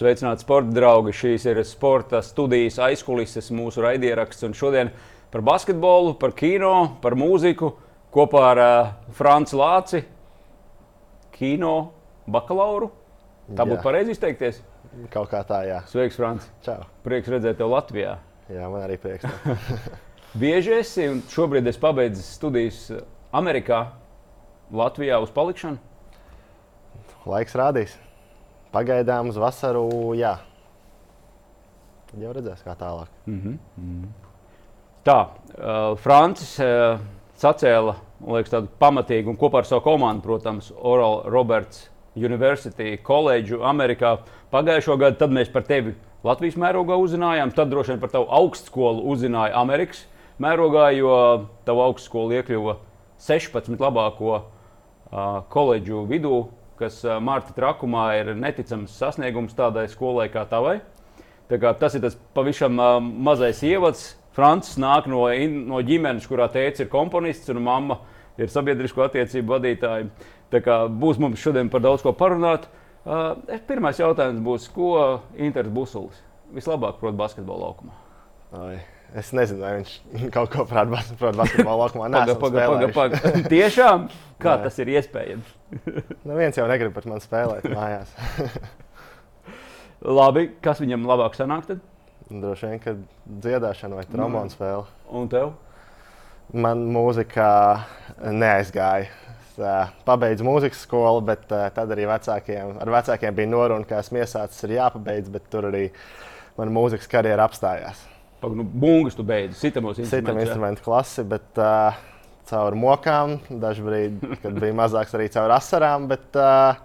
Sveicināti, sporta draugi! Šīs ir sporta studijas aizkulises, mūsu raidieraksts. Šodien par basketbolu, par kino, par mūziku kopā ar uh, Franci Lāci, kino bakalauru. Tā būtu pareizi izteikties. Kaut kā tā, jā. Sveiks, Franci! Čau. Prieks redzēt tevi Latvijā. Jā, man arī prieks. Bieži esi, un šobrīd es pabeidzu studijas Amerikā, Latvijā uz palikšanu. Laiks rādīs. Pagaidām uz vasaru, jā. Jau redzēs, kā tālāk. Mm -hmm. Tā, uh, Francis uh, sacēla liekas, tādu pamatīgu un kopā ar savu komandu, protams, Oral Roberts University College Amerikā pagājušo gadu. Tad mēs par tevi Latvijas mērogā uzzinājām, tad droši vien par tavu augstskolu uzzināja Amerikas mērogā, jo tavu augstskolu iekļuva 16 labāko uh, koledžu vidū, kas Mārta trakumā ir neticams sasniegums tādai skolai kā tavai. Tā kā Tas ir tas pavisam mazais ievads. Francis nāk no, no ģimenes, kurā tēvs ir komponists un mamma ir sabiedrisko attiecību vadītāja. Tā kā būs mums šodien par daudz ko parunāt. Uh, pirmais jautājums būs, ko Inters Busulis vislabāk prot basketbola laukumā? Oi. Es nezinu, vai viņš kaut ko prāt bas prot basketbola laukumā. Nē, Paga, paga, paga, paga. Tiešām, kā Nē. tas ir iespējams? Nu, viens jau negrib pat man spēlēt mājās. Labi, kas viņam labāk sanāk tad? Droši vien, ka dziedāšana vai trombona spēle. Un tev? Man mūzika neaizgāja. Es pabeidzu mūzikas skolu, bet tad arī vecākiem, ar vecākiem bija noruna, ka esmu iesācis, ir jāpabeidz, bet tur arī mana mūzikas karjera apstājās. Paga, nu, bungas tu beidzi, sitamos instrumentus. jā? instrumentu klasi, bet uh, caur mokām, dažkārt, kad bija mazāks, arī caur asarām. Bet, uh,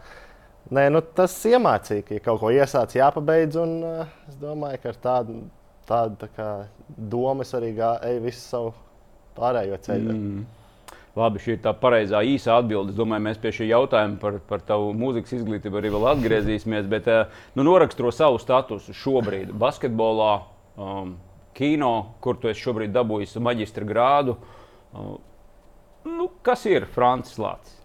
nē, nu, tas iemācīja, ka ja kaut ko iesācis, jāpabeidz. Un, uh, es domāju, ka ar tādu, tādu tā kā, domu es arī gāju visu savu pārējo ceļu. Mm. Labi, šī ir tā pareizā īsa atbilde. Es domāju, mēs pie šī jautājuma par, par tavu mūzikas izglītību arī vēl atgriezīsimies. Bet nu, noraksturo savu statusu šobrīd basketbolā, um, kino, kur tu šobrīd dabūjis maģistra grādu. Uh, nu, kas ir Francis Lācis?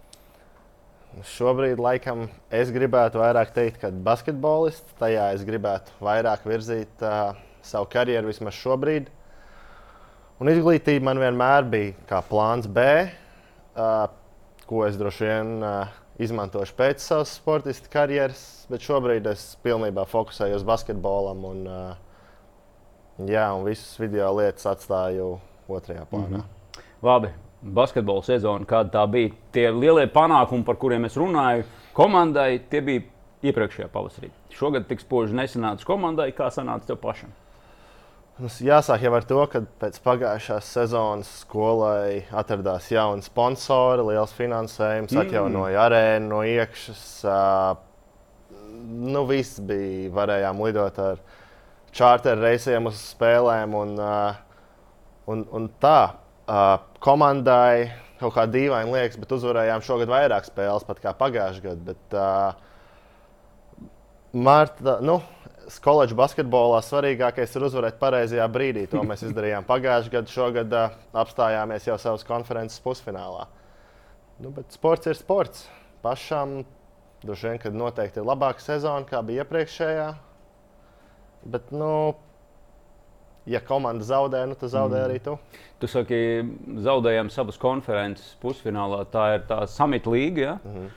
Šobrīd, laikam, es gribētu vairāk teikt, ka basketbolists tajā es gribētu vairāk virzīt uh, savu karjeru vismaz šobrīd. Un izglītība man vienmēr bija kā plāns B, uh, ko es droši vien uh, izmantošu pēc savas sportista karjeras, bet šobrīd es pilnībā fokusēju uz basketbolam un, uh, jā, un visas video lietas atstāju otrajā plānā. Mm -hmm. Labi, basketbola sezona, kāda tā bija. Tie lielie panākumi, par kuriem es runāju, komandai, tie bija iepriekšējā pavasarī. Šogad tik spoži nesanāca komandai, kā sanāca tev pašam. Mums jāsāk jau ar to, ka pēc pagājušās sezonas skolai atradās jauni sponsori, liels finansējums, Mm. atjaunoja arēnu no iekšas. Nu, viss bija, varējām lidot ar čārter reisiem uz spēlēm. Un, un, un tā, komandai kaut kā dīvaini liekas, bet uzvarējām šogad vairāk spēles pat kā pagājušajā gadā. Bet, Marta, nu, koledžu basketbolā svarīgākais ir uzvarēt pareizajā brīdī. To mēs izdarījām pagājušajā gadā. Šogad apstājāmies jau savas konferences pusfinālā. Nu, bet sports ir sports. Pašam droši vien, ka noteikti ir labāka sezona nekā bija iepriekšējā. Bet, nu, ja komanda zaudē, nu, tad zaudē arī tu. Tu saki, zaudējām savas konferences pusfinālā. Tā ir tā samita līga. Ja? Mhm.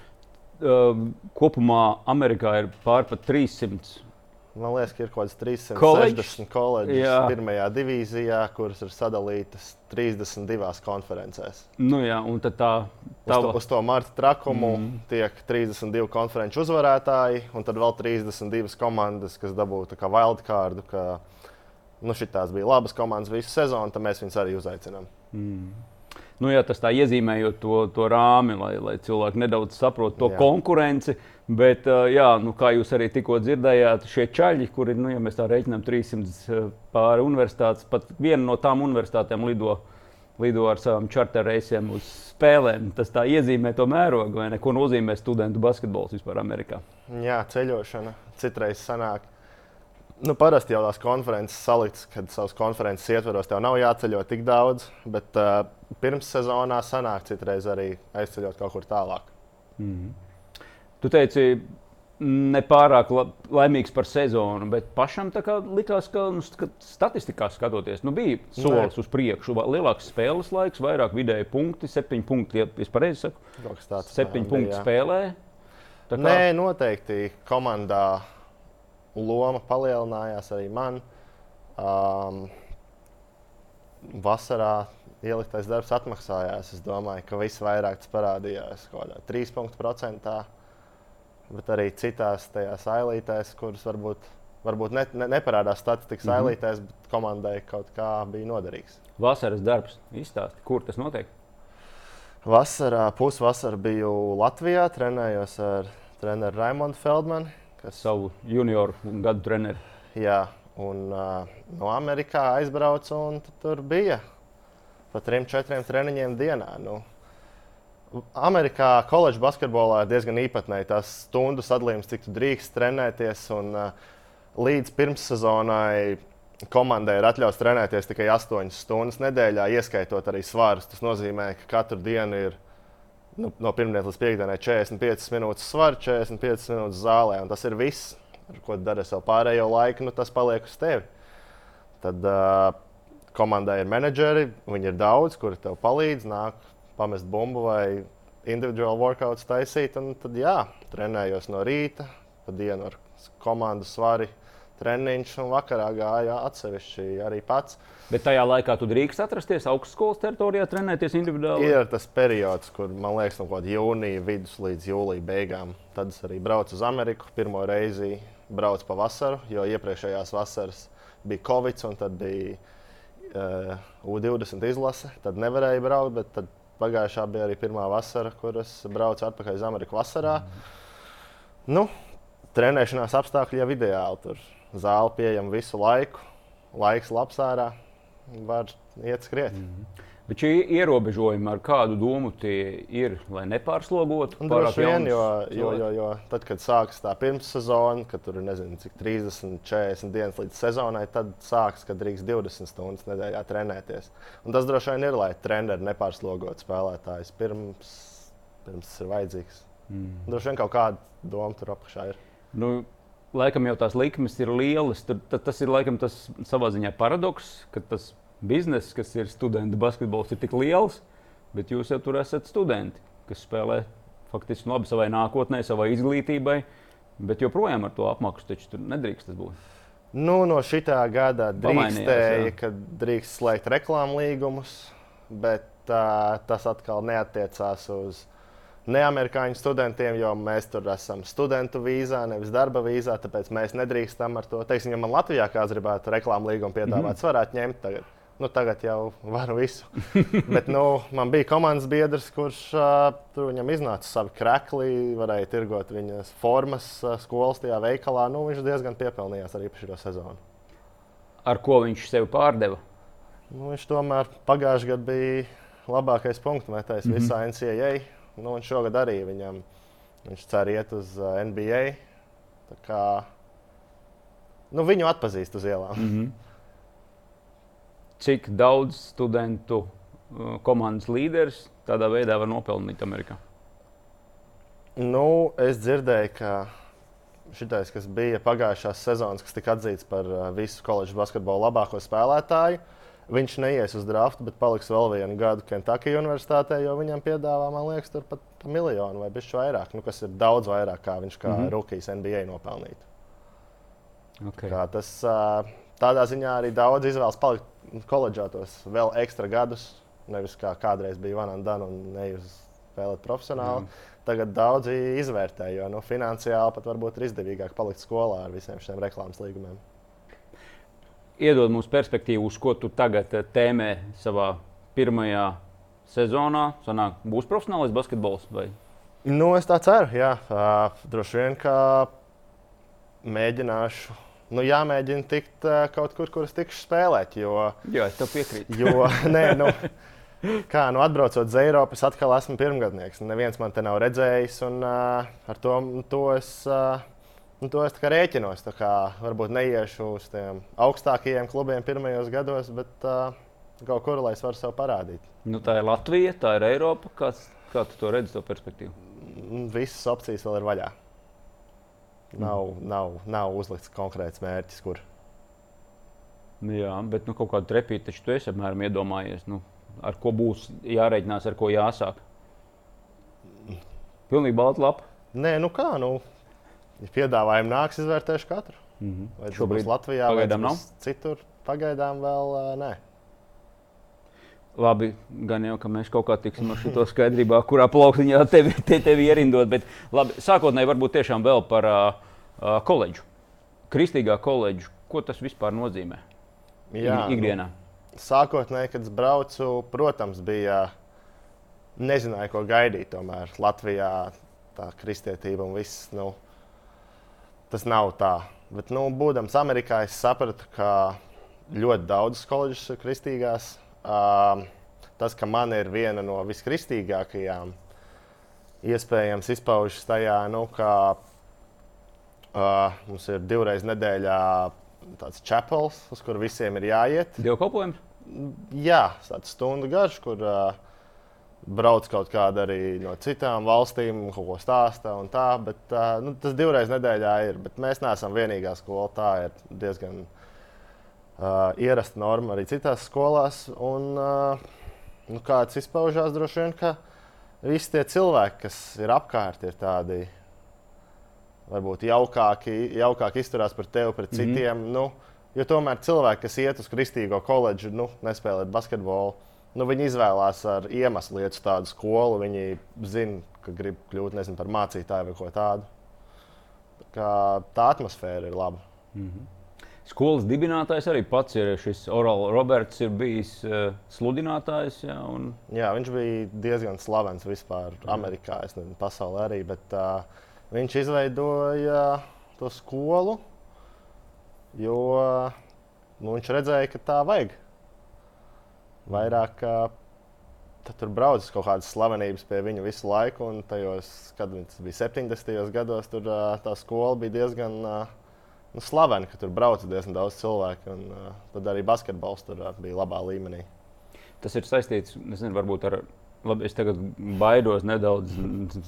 Uh, kopumā Amerikā ir pārpat 300. Man liekas, ka ir kaut kāds Koledžs? 360 koledžas Jā. pirmajā divīzijā, kuras ir sadalītas 32 konferencēs. Nu, jā, un tā Uz to, uz to marta trakumu mm. tiek 32 konferenču uzvarētāji, un tad vēl 32 komandas, kas dabūja wildcard. Ka, nu, šitās bija labas komandas visu sezonu, tad mēs viņus arī uzaicinām. Nu, jā, tas tā iezīmējot to, to rāmi, lai, lai cilvēki nedaudz saprotu to. Jā. konkurenci. Bet, uh, jā, nu, kā jūs arī tikko dzirdējāt, šie čaļi, kuri, nu, ja mēs tā reiķinām, 300 pāri universitātes, pat viena no tām universitātēm lido, lido ar saviem charter reisiem uz spēlēm. Tas tā iezīmē to mērogu, vai ne? Ko nozīmē studentu basketbols vispār Amerikā? Jā, ceļošana citreiz sanāk. Nu, parasti jau tās konferences saliktas, kad savas konferences ietvaros tev nav jāceļo tik daudz, bet uh, pirms sezonā sanāk citreiz arī aizceļot kaut kur tālāk. Tu teici, nepārāk la, laimīgs par sezonu, bet pašam likās, ka nu, statistikā skatoties, nu, bija solis uz priekšu. Lielāks spēles laiks, vairāk vidēji punkti, septiņi punkti, ja es pareizi saku. Septiņi punkti bija, spēlē. Kā... Nē, noteikti komandā loma palielinājās arī man. Um, vasarā ieliktais darbs atmaksājās. Es domāju, ka viss vairāk tas parādījās kaut kādā 3% bet arī citās tajās ailītēs, kuras varbūt, varbūt ne, ne, neparādās statistikas mm -hmm. ailītēs, bet komandai kaut kā bija noderīgs. Vasaras darbs izstāsti, kur tas notiek? Vasarā, pusvasarā biju Latvijā, trenējos ar treneru Raimonu Feldmanu. Kas... Savu junioru gadu treneru. Jā, un uh, no Amerikā aizbraucu, un tur bija pa trim, četriem treniņiem dienā. Nu, Amerikā koledžas basketbolā ir diezgan īpatnēji tās stundu sadalījums, cik tu drīkst trenēties. Un, uh, līdz pirmssezonai komandai ir atļauts trenēties tikai 8 stundas nedēļā, ieskaitot arī svarus. Tas nozīmē, ka katru dienu ir nu, no pirmdienas līdz piekdienai 45 minūtes svara, 45 minūtes zālē. Tas ir viss, ar ko dari savu pārējo laiku, nu, tas paliek uz tevi. Tad uh, komandai ir menedžeri, viņi ir daudz, kuri tev palīdz, nāk pamest bumbu vai individuālu workouts taisīt. Tad, jā, trenējos no rīta, pa dienu ar komandu svari. Treniņš un vakarā gāja atsevišķi arī pats. Bet tajā laikā tu drīkst atrasties augstskolas teritorijā, trenēties individuāli. Ir tas periods, kur man liekas, no jūnija vidus līdz jūlija beigām. Tad es arī braucu uz Ameriku. Pirmo reizi braucu pa vasaru, jo iepriekšējās vasaras bija Covid, un tad bija uh, U20 izlase. Tad nevarēja braukt, bet tad Pagājušā bija arī pirmā vasara, kuras braucu atpakaļ uz Ameriku vasarā. Nu, trenēšanās apstākļi jau ideāli. Tur zāle pieejama visu laiku, laiks labs ārā, var iet skriet. Mm. Bet šie ierobežojumi ar kādu domu tie ir, lai nepārslogotu? Droši vien, jo, jo, jo, jo tad, kad sākas tā pirmssezona, kad tur ir nezinu, cik 30, 40 dienas līdz sezonai, tad sākas, kad drīkst 20 stundas nedēļā trenēties. Un tas droši vien ir, lai treneri nepārslogotu spēlētājus pirms, pirms tas ir vajadzīgs. Mm. Droši vien kaut kāda doma tur apakšā ir. Nu, laikam jau tās likmes ir lielas. Tad tas ir laikam tas savā ziņā paradoks, ka tas bizness, kas ir studentu basketbols, ir tik liels, bet jūs jau tur esat studenti, kas spēlē faktiski labi savai nākotnē, savai izglītībai, bet joprojām ar to apmaksu taču nedrīkst būt. Nu, no šī gada drīkstēja, ka drīkst slēgt reklāmu līgumus, bet uh, tas atkal neatiecās uz neamerikāņu studentiem, jo mēs tur esam studentu vīzā, nevis darba vīzā. Tāpēc mēs nedrīkstam ar to. Teiksim, ja man Latvijā kāds gribētu reklāmu līgumu piedāvāt, mm -hmm. varētu ņemt tagad. Nu, tagad jau varu visu. Bet nu, man bija komandas biedrs, kurš uh, viņam iznāca savi krekli, varēja tirgot viņas formas uh, skolas tajā veikalā. Nu, viņš diezgan piepelnījās arī par šo sezonu. Ar ko viņš sevi pārdeva? Nu, viņš tomēr pagājušajā gadā bija labākais punktu metējs mm -hmm. visā NCAA. Nu, un šogad arī viņam, viņš cer iet uz uh, NBA. Kā, nu, viņu atpazīst uz ielām. Mm -hmm cik daudz studentu uh, komandas līderis tādā veidā var nopelnīt Amerikā? Nu, es dzirdēju, ka šitais, kas bija pagājušās sezonas, kas tika atzīts par uh, visu koledžas basketbolu labāko spēlētāju, viņš neies uz draftu, bet paliks vēl vienu gadu Kentucky Universitātē, jo viņam piedāvā, man liekas, tur pat miljonu vai bišķi vairāk, nu, kas ir daudz vairāk, kā viņš kā mm -hmm. rookies NBA nopelnītu. Okay. Kā tas, uh, tādā ziņā arī daudz izvēlas palikt koledžā tos vēl ekstra gadus. Nevis kā kādreiz bija Vana un nevis spēlēt profesionāli. Jā. Tagad daudzi izvērtē, jo nu, finansiāli pat varbūt ir izdevīgāk palikt skolā ar visiem šiem reklāmas līgumiem. Iedod mums perspektīvu, uz ko tu tagad eh, tēmē savā pirmajā sezonā. Sanāk, būs profesionālais basketbols? Vai? Nu, es tā ceru, jā. Droši vien, ka mēģināšu nu, jāmēģina tikt uh, kaut kur, kur es tikšu spēlēt. Jo, Jā, es tev piekrītu. jo, nē, nu, kā nu, atbraucot uz Eiropu, es atkal esmu pirmgadnieks. Neviens man te nav redzējis, un uh, ar to, to es. Uh, Nu, to es rēķinos. Varbūt neiešu uz tiem augstākajiem klubiem pirmajos gados, bet uh, kaut kur, lai es varu sev parādīt. Nu, tā ir Latvija, tā ir Eiropa. Kāds, kā tu to redzi, to perspektīvu? Visas opcijas vēl ir vaļā. Nav, nav, nav uzlikts konkrēts mērķis, kur. Jā, bet nu, kaut kādu trepīti taču tu esi apmēram iedomājies. Nu, ar ko būs jārēķinās, ar ko jāsāk? Pilnīgi balta lapa. Nē, nu kā, nu, ja piedāvājumi nāks, izvērtēšu katru. Mm -hmm. Vai tas Šobrīd būs Latvijā, vai tas būs citur, pagaidām vēl uh, nē. Labi, gan jau, ka mēs kaut kā tiksim ar šo skaidrībā, kurā plauksniņā tevi, te, tevi ierindot. Bet labi, sākotnēji varbūt tiešām vēl par uh, koledžu. Kristīgā koledža. Ko tas vispār nozīmē? Jā, Ik- ikdienā. Nu, sākotnēji, kad es braucu, protams, bija nezināju, ko gaidīt. Tomēr Latvijā tā kristietība un viss. Nu, tas nav tā. Bet, nu, būdams Amerikā, es sapratu, ka ļoti daudzas koledžas ir kristīgās. Um, tas, ka man ir viena no viskristīgākajām, iespējams, izpaužas tajā, nu, ka uh, mums ir divreiz nedēļā tāds čepels, uz kuru visiem ir jāiet. Dievkalpojums? Jā, tāds stundu garš, kur uh, brauc kaut kāda arī no citām valstīm, kaut ko stāsta un tā. Bet, uh, nu, tas divreiz nedēļā ir. Bet mēs neesam vienīgā skola. Tā ir diezgan uh, ierasta norma arī citās skolās. Un, uh, nu, kā tas izpaužās, droši vien, ka visi tie cilvēki, kas ir apkārt, ir tādi varbūt jaukāki, jaukāki izturās par tevi, pret Mhm. citiem. Mm -hmm. nu, jo tomēr cilvēki, kas iet uz kristīgo koledžu, nu, nespēlēt basketbolu, nu, viņi izvēlās ar iemeslu iet uz tādu skolu. Viņi zina, ka grib kļūt nezinu, par mācītāju vai ko tādu. Tā, tā atmosfēra ir laba. Skolas dibinātājs arī pats ir šis Orāls Roberts, ir bijis uh, sludinātājs. Jā, un, Jā, viņš bija diezgan slavens vispār Amerikā, es nezinu, pasaulē arī. Bet, uh, viņš izveidoja to skolu, jo nu, viņš redzēja, ka tā vajag. Vairāk uh, tad tur brauc kaut kādas slavenības pie viņa visu laiku, un tajos, kad tas bija 70. gados, tur uh, tā skola bija diezgan. Uh, Nu, slaveni, ka tur brauca diezgan daudz cilvēku, un uh, tad arī basketbols tur uh, bija labā līmenī. tas ir saistīts nezinu, varbūt ar. Labi, es tagad baidos nedaudz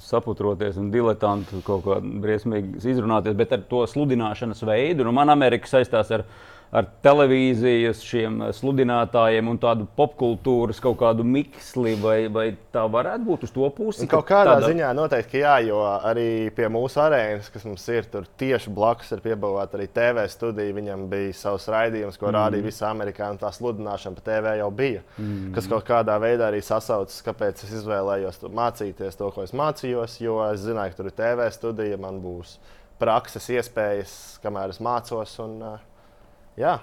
saputroties un diletantu kaut kā briesmīgi izrunāties, bet ar to sludināšanas veidu. Nu, man Amerika saistās ar, ar televīzijas, šiem sludinātājiem un tādu popkultūras kaut kādu miksli, vai, vai tā varētu būt uz to pusi? Kaut kādā tāda- ziņā noteikti, jā, jo arī pie mūsu arēnas, kas mums ir tur tieši blakus, ir piebūvēta arī TV studija. Viņam bija savs raidījums, ko mm. rādīja visā Amerikā, un tā sludināšana pa TV jau bija. Mm. Kas kaut kādā veidā arī sasaucas, kāpēc es izvēlējos mācīties to, ko es mācījos. Jo es zināju, ka tur ir TV studija, man būs prakses iespējas, kamēr es mācos. Un, uh, jā,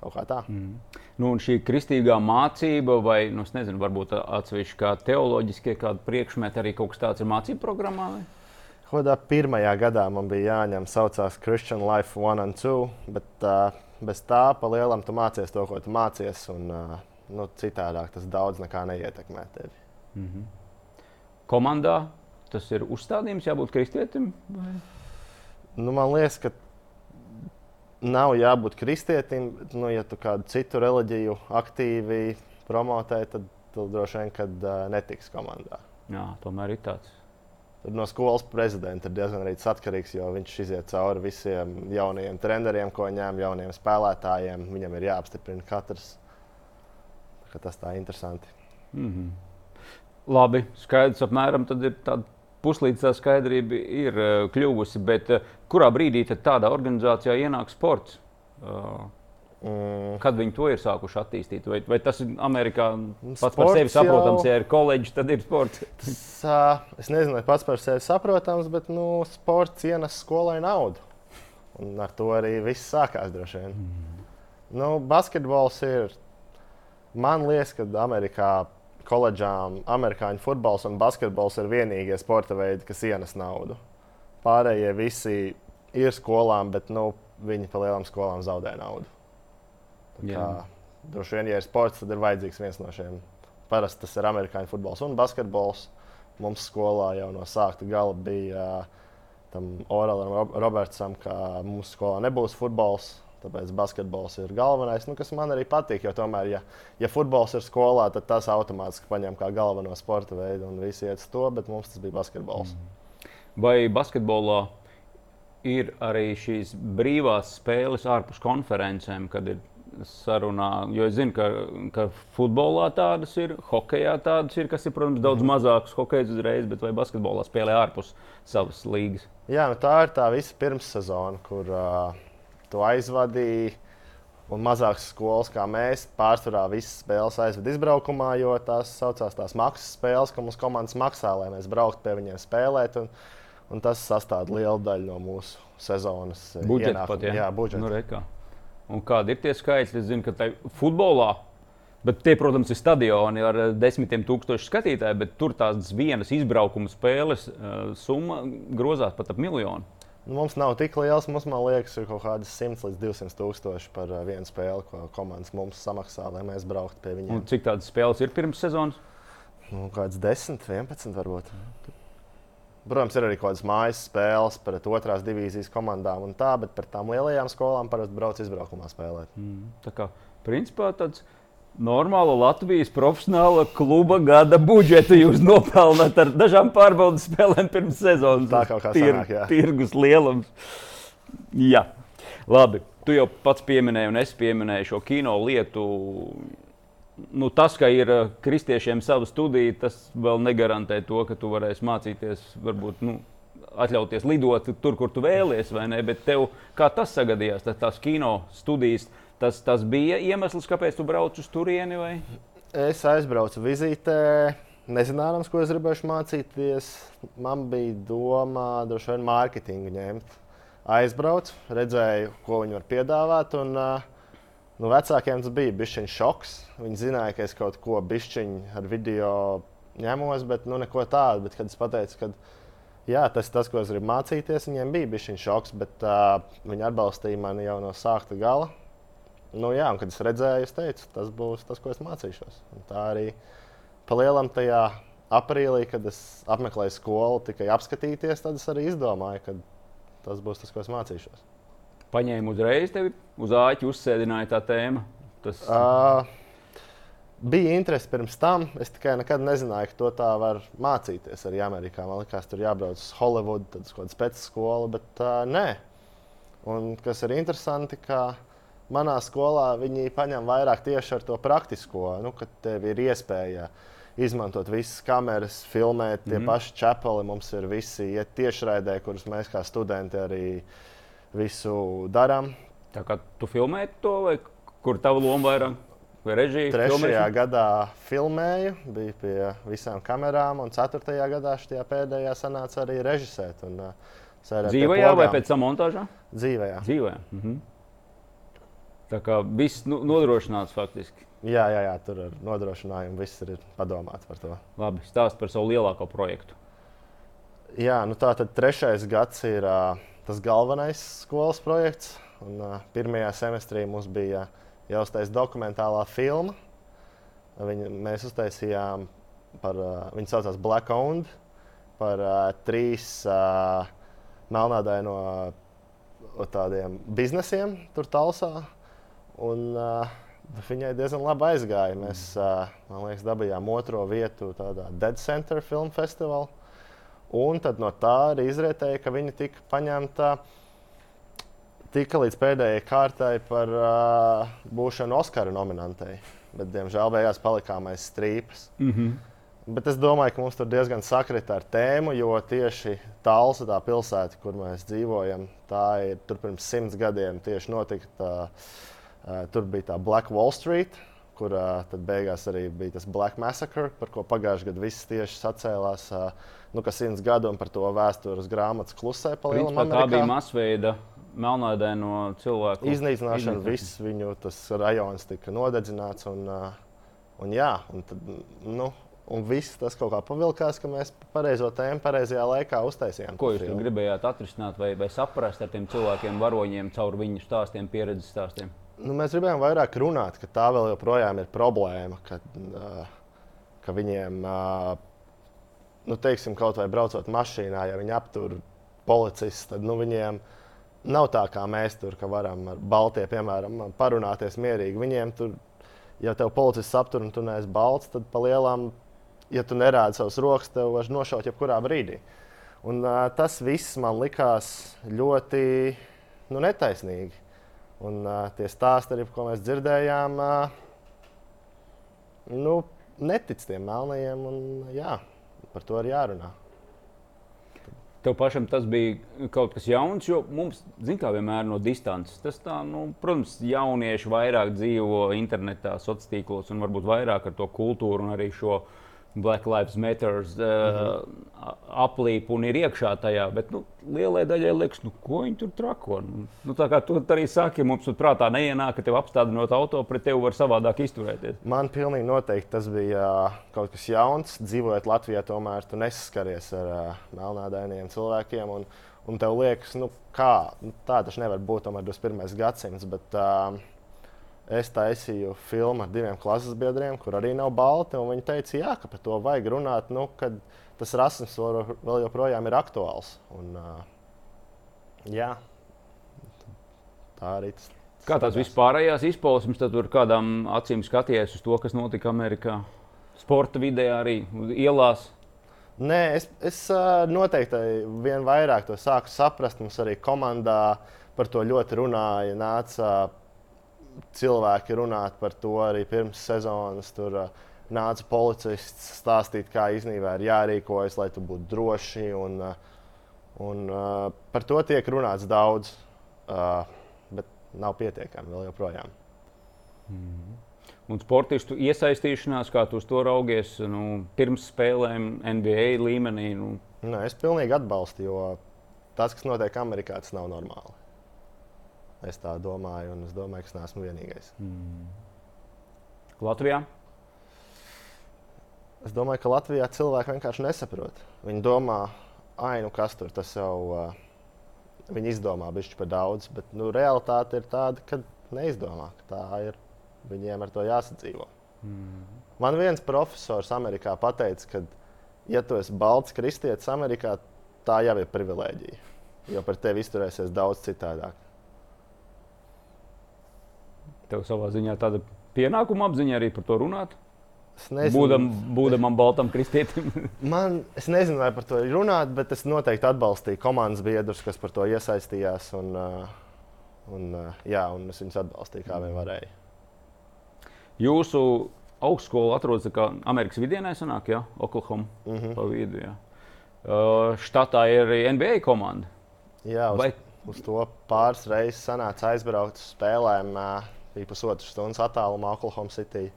kaut kā tā. Mm. Nu, šī kristīgā mācība, vai nu, nezinu, varbūt atsevišķi kā teoloģiskie kādi priekšmeti, arī kaut kas tāds ir mācību programmā. Vai? Kādā pirmajā gadā man bija jāņem, saucās Christian Life 1 and 2, bet uh, bez tā pa lielam tu mācies to, ko tu mācies. Un, uh, nu, citādāk tas daudz nekā neietekmē tevi. Komandā tas ir uzstādījums, jābūt kristietim. Vai? Nu, man liekas, ka nav jābūt kristietim. Nu, ja tu kādu citu reliģiju aktīvi promotē, tad droši vien kad, uh, netiks komandā. Jā, tomēr ir tāds. Tad no skolas prezidenta ir diezgan arī atkarīgs, jo viņš iziet cauri visiem jaunajiem treneriem, ko ņem, jauniem spēlētājiem. Viņam ir jāapstiprina katrs. Tā Tas tā ir interesanti. Mm -hmm. Labi, skaidrs, apmēram tad ir tāda puslīdz tā skaidrība ir uh, kļuvusi. Bet uh, kurā brīdī tādā organizācijā ienāk sports? Uh, Mm. kad viņi to ir sākuši attīstīt? Vai, vai tas ir Amerikā pats par Sports sevi saprotams, jau- ja ir koledžs, tad ir sports? Tas, es nezinu, vai pats par sevi saprotams, bet nu, sports ienes skolai naudu. Un ar to arī viss sākās droši vien. Mm. Nu, basketbols ir. Man liekas, ka Amerikā koledžām amerikāņu futbols un basketbols ir vienīgie sporta veidi, kas ienes naudu. Pārējie visi ir skolām, bet nu, viņi pa lielām skolām zaudē naudu. Droši vien, ja ir sports, tad ir vajadzīgs viens no šiem. Parasti tas ir amerikāņu futbols un basketbols. Mums skolā jau no sākta gala bija uh, tam Oralam Rob- Robertsam, ka mūsu skolā nebūs futbols. Tāpēc basketbols ir galvenais, nu, kas man arī patīk. Jo tomēr, ja, ja futbols ir skolā, tad tas automātiski paņem kā galveno sporta veidu un visi iet uz to, bet mums tas bija basketbols. Mm. Vai basketbolā ir arī šīs brīvās spēles ārpus konferencēm, kad ir sarunā. Jo es zinu, ka, ka futbolā tādas ir, hokeja tādas ir, kas ir, protams, daudz Mhm. mazākas hokeja uzreiz, bet vai basketbolā spēlē ārpus savas līgas. Jā, nu tā ir tā visa pirmssezona, kur uh, tu aizvadīji. Un mazākas skolas, kā mēs, pārsvarā visas spēles aizved izbraukumā, jo tās saucās tās maksas spēles, ka mums komandas maksā, lai mēs brauktu pie viņiem spēlēt. Un, un tas sastāv lielu daļu no mūsu sezonas ienākumu. pat, ja? Jā, budžets. Nu, re kā. Un kādi ir tie skaitļi? Es zinu, ka tai futbolā, bet tie, protams, ir stadioni ar desmitiem tūkstošu skatītāju, bet tur tās vienas izbraukuma spēles uh, summa grozās pat ap miljonu. Nu, mums nav tik liels, mums, liekas, ir kaut kādas 100 līdz 200 tūkstoši par uh, vienu spēli, ko komandas mums samaksā, lai mēs brauktu pie viņiem. Un cik tādas spēles ir pirms sezonas? Nu, kāds 10, 11 varbūt. Protams, ir arī kaut kādas mājas spēles pret otrās divīzijas komandām un tā, bet par tām lielajām skolām parasti brauc izbraukumā spēlēt. Mm. Tā kā principā tāds normāla Latvijas profesionāla kluba gada budžetu jūs nopelnāt ar dažām pārbaudas spēlēm pirms sezonas. Tā kā sanāk, jā. Tirgus lielums. Jā, labi. Tu jau pats pieminēji, un es pieminēju šo kino lietu. Nu, tas, ka ir eh, kristiešiem sava studija, tas vēl negarantē to, ka tu varēsi mācīties, varbūt nu, atļauties lidot tur, kur tu vēlies, vai ne? Bet tev kā tas sagadījās, tad tās kino studijas, tas, tas bija iemesls, kāpēc tu brauc uz turieni? Vai? Es aizbraucu vizītē, nezinājams, ko es gribēju mācīties. Man bija doma droši vien mārketingu ņemt. Aizbraucu, redzēju, ko viņi var piedāvāt. Un, nu, vecākiem tas bija bijis šoks. Viņi zināja, ka es kaut ko bišķiņu ar video ņemos, bet nu, neko tādu. Bet, kad es pateicu, ka jā, tas ir tas, ko es gribu mācīties, viņiem bija bijis šoks, bet uh, viņi atbalstīja mani jau no sākta gala. Nu, jā, kad es redzēju, es teicu, tas būs tas, ko es mācīšos. Un tā arī palielam tajā aprīlī, kad es apmeklēju skolu, tikai apskatīties, tad es arī izdomāju, ka tas būs tas, ko es mācīšos. Paņēmu uzreiz tevi uz āķi, uzsēdināja tā tēma. Tas Uh, bija interese pirms tam. Es tikai nekad nezināju, ka to tā var mācīties arī Amerikā. Man liekas, tur jābrauc uz Holivudu, tad uz kādu spēcīgu skolu, bet uh, nē. Un kas ir interesanti, ka manā skolā viņi paņem vairāk tieši ar to praktisko, nu, kad tev ir iespēja izmantot visas kameras, filmēt, tie mm. -hmm. paši čepeli. Mums ir visi iet tiešraidē, kurus mēs kā studenti arī visu darām. tā kā tu filmēji to, vai kur tava loma vairāk? Vai režija? Trešajā filmēšana? gadā filmēju, bija pie visām kamerām, un ceturtajā gadā šajā pēdējā sanāca arī režisēt. Un, uh, Dzīvajā vai pēc tam montāžā? Dzīvajā. Dzīvē. Mhm. Tā kā viss nu, nodrošināts faktiski. Jā, jā, jā, tur ir nodrošinājumi, viss ir padomāts par to. Labi, stāst par savu lielāko projektu. Jā, nu tā tad trešais gads ir uh, tas galvenais skolas projekts. Un, uh, pirmajā semestrī mums bija jāuztais dokumentālā filma. Viņu, mēs uztaisījām par, uh, viņu saucās Black Owned, par uh, trīs uh, melnādaino uh, tādiem biznesiem tur talsā. Un, uh, Viņai diezgan labi aizgāja. Mēs, uh, man liekas, dabūjām otro vietu tādā Dead Center Film Festivalā. Un tad no tā arī izrietēja, ka viņa tika paņemta tika līdz pēdējai kārtai par uh, būšanu Oskara nominantei. Bet, diemžēl, beigās palikām aiz strīpas. Mm -hmm. Bet es domāju, ka mums tur diezgan sakrita ar tēmu, jo tieši Talsa, tā pilsēta, kur mēs dzīvojam, tā ir pirms simts gadiem tieši notika. Tā, tur bija tā Black Wall Street, kur uh, tad beigās arī bija tas Black Massacre, par ko pagājušajā gadā viss tieši sacēlās. Uh, nu, ka simts gadu un par to vēstures grāmatas klusē pa lielam. Principā, tā bija masveida melnādaino cilvēku Iznīcināšana, viss viņu tas rajons tika nodedzināts. Un, un, jā, un, tad, nu, un viss tas kaut kā pavilkās, ka mēs pareizo tēmu pareizajā laikā uztaisījām. Ko jūs gribējāt atrisināt vai, vai saprast ar tiem cilvēkiem, varoņiem, caur viņu stāstiem, pieredzes stāstiem? Nu, mēs gribējām vairāk runāt, ka tā vēl joprojām ir problēma. Ka, uh, ka viņiem, uh, nu, teiksim, kaut vai braucot mašīnā, ja viņi aptur policists, tad nu, viņiem nav tā kā mēs tur, ka varam ar Baltiju, piemēram, parunāties mierīgi. Viņiem tur, ja tev policists aptur un tu neesi balts, tad pa lielām, ja tu nerādi savus rokas, tev var nošaut jebkurā brīdī. Un, uh, tas viss man likās ļoti nu, netaisnīgi. Un uh, tie stāsti, arī, ko mēs dzirdējām, uh, nu, netic tiem melnajiem. Un, jā, par to ir jārunā. Tev pašam tas bija kaut kas jauns, jo mums, zinām, kā vienmēr no distances, tas tā, nu, protams, jaunieši vairāk dzīvo internetā, sociālos tīklos un varbūt vairāk ar to kultūru un arī šo Black Lives Matter uh, uh, aplīpu un ir iekšā tajā. Bet nu, lielai daļai liekas, nu, ko viņi tur trako. Nu, tā kā tu arī saki, mums tur prātā neienāk, ka tev apstādinot auto, pret tevi var savādāk izturēties. Man pilnīgi noteikti tas bija uh, kaut kas jauns. Dzīvojot Latvijā, tomēr tu nesaskaries ar uh, melnādainiem cilvēkiem. Un, un tev liekas, nu, kā nu, tā tas nevar būt tomēr 21. gadsimts. Bet, uh, es taisīju filmu ar diviem klases biedriem, kur arī nav balti. Viņi teica, jā, ka par to vajag runāt, nu, kad tas rasisms vēl joprojām ir aktuāls. Un, uh, jā, tā arī tas. Kā tās vispārējās izpausmes, tad tur kādām acīm skaties uz to, kas notika Amerikā? Sporta vidē arī ielās. Nē, es, es noteikti vien vairāk to sāku saprast. Mums arī komandā par to ļoti runāja. Nāca cilvēki runāt par to arī pirms sezonas. Tur uh, nāca policists stāstīt, kā īstenībā ir jārīkojas, lai tu būtu droši. Un, uh, un, uh, par to tiek runāts daudz, uh, bet nav pietiekami vēl joprojām. Mm -hmm. Un sportistu iesaistīšanās, kā tu to raugies, nu, pirms spēlēm NBA līmenī? Nu. Nē, es pilnīgi atbalstu, jo tas, kas notiek Amerikā, tas nav normāli. Es tā domāju, un es domāju, ka es neesmu vienīgais. Mm. Latvijā? Es domāju, ka Latvijā cilvēki vienkārši nesaprot. Viņi domā, ah, nu kas tur tas jau uh, viņi izdomā, bišķi par daudz. Bet nu, realitāte ir tāda, ka neizdomā. Ka tā ir viņiem ar to jāsadzīvo. Mm. Man viens profesors Amerikā teica, ka, ja tu esi balts kristietis Amerikā, tā jau ir privilēģija. Jo par tevi izturēsies daudz citādāk tev savā ziņā tāda pienākuma apziņa arī par to runāt? Būdam, būdam baltam kristietim. Man, es nezinu, vai par to runāt, bet es noteikti atbalstīju komandas biedrus, kas par to iesaistījās. Un, un, jā, un es viņus atbalstīju, kā vien varēju. Jūsu augstskola atrodas Amerikas vidienē, sanāk, ja? Oklahoma mm -hmm. pa vidu. Ja. Uh, štatā ir arī NBA komanda. Jā, uz, vai... uz to pāris reizes sanāca aizbraukt uz spēlēm. Uh, bija pusotras stundas attālumā Oklahoma City.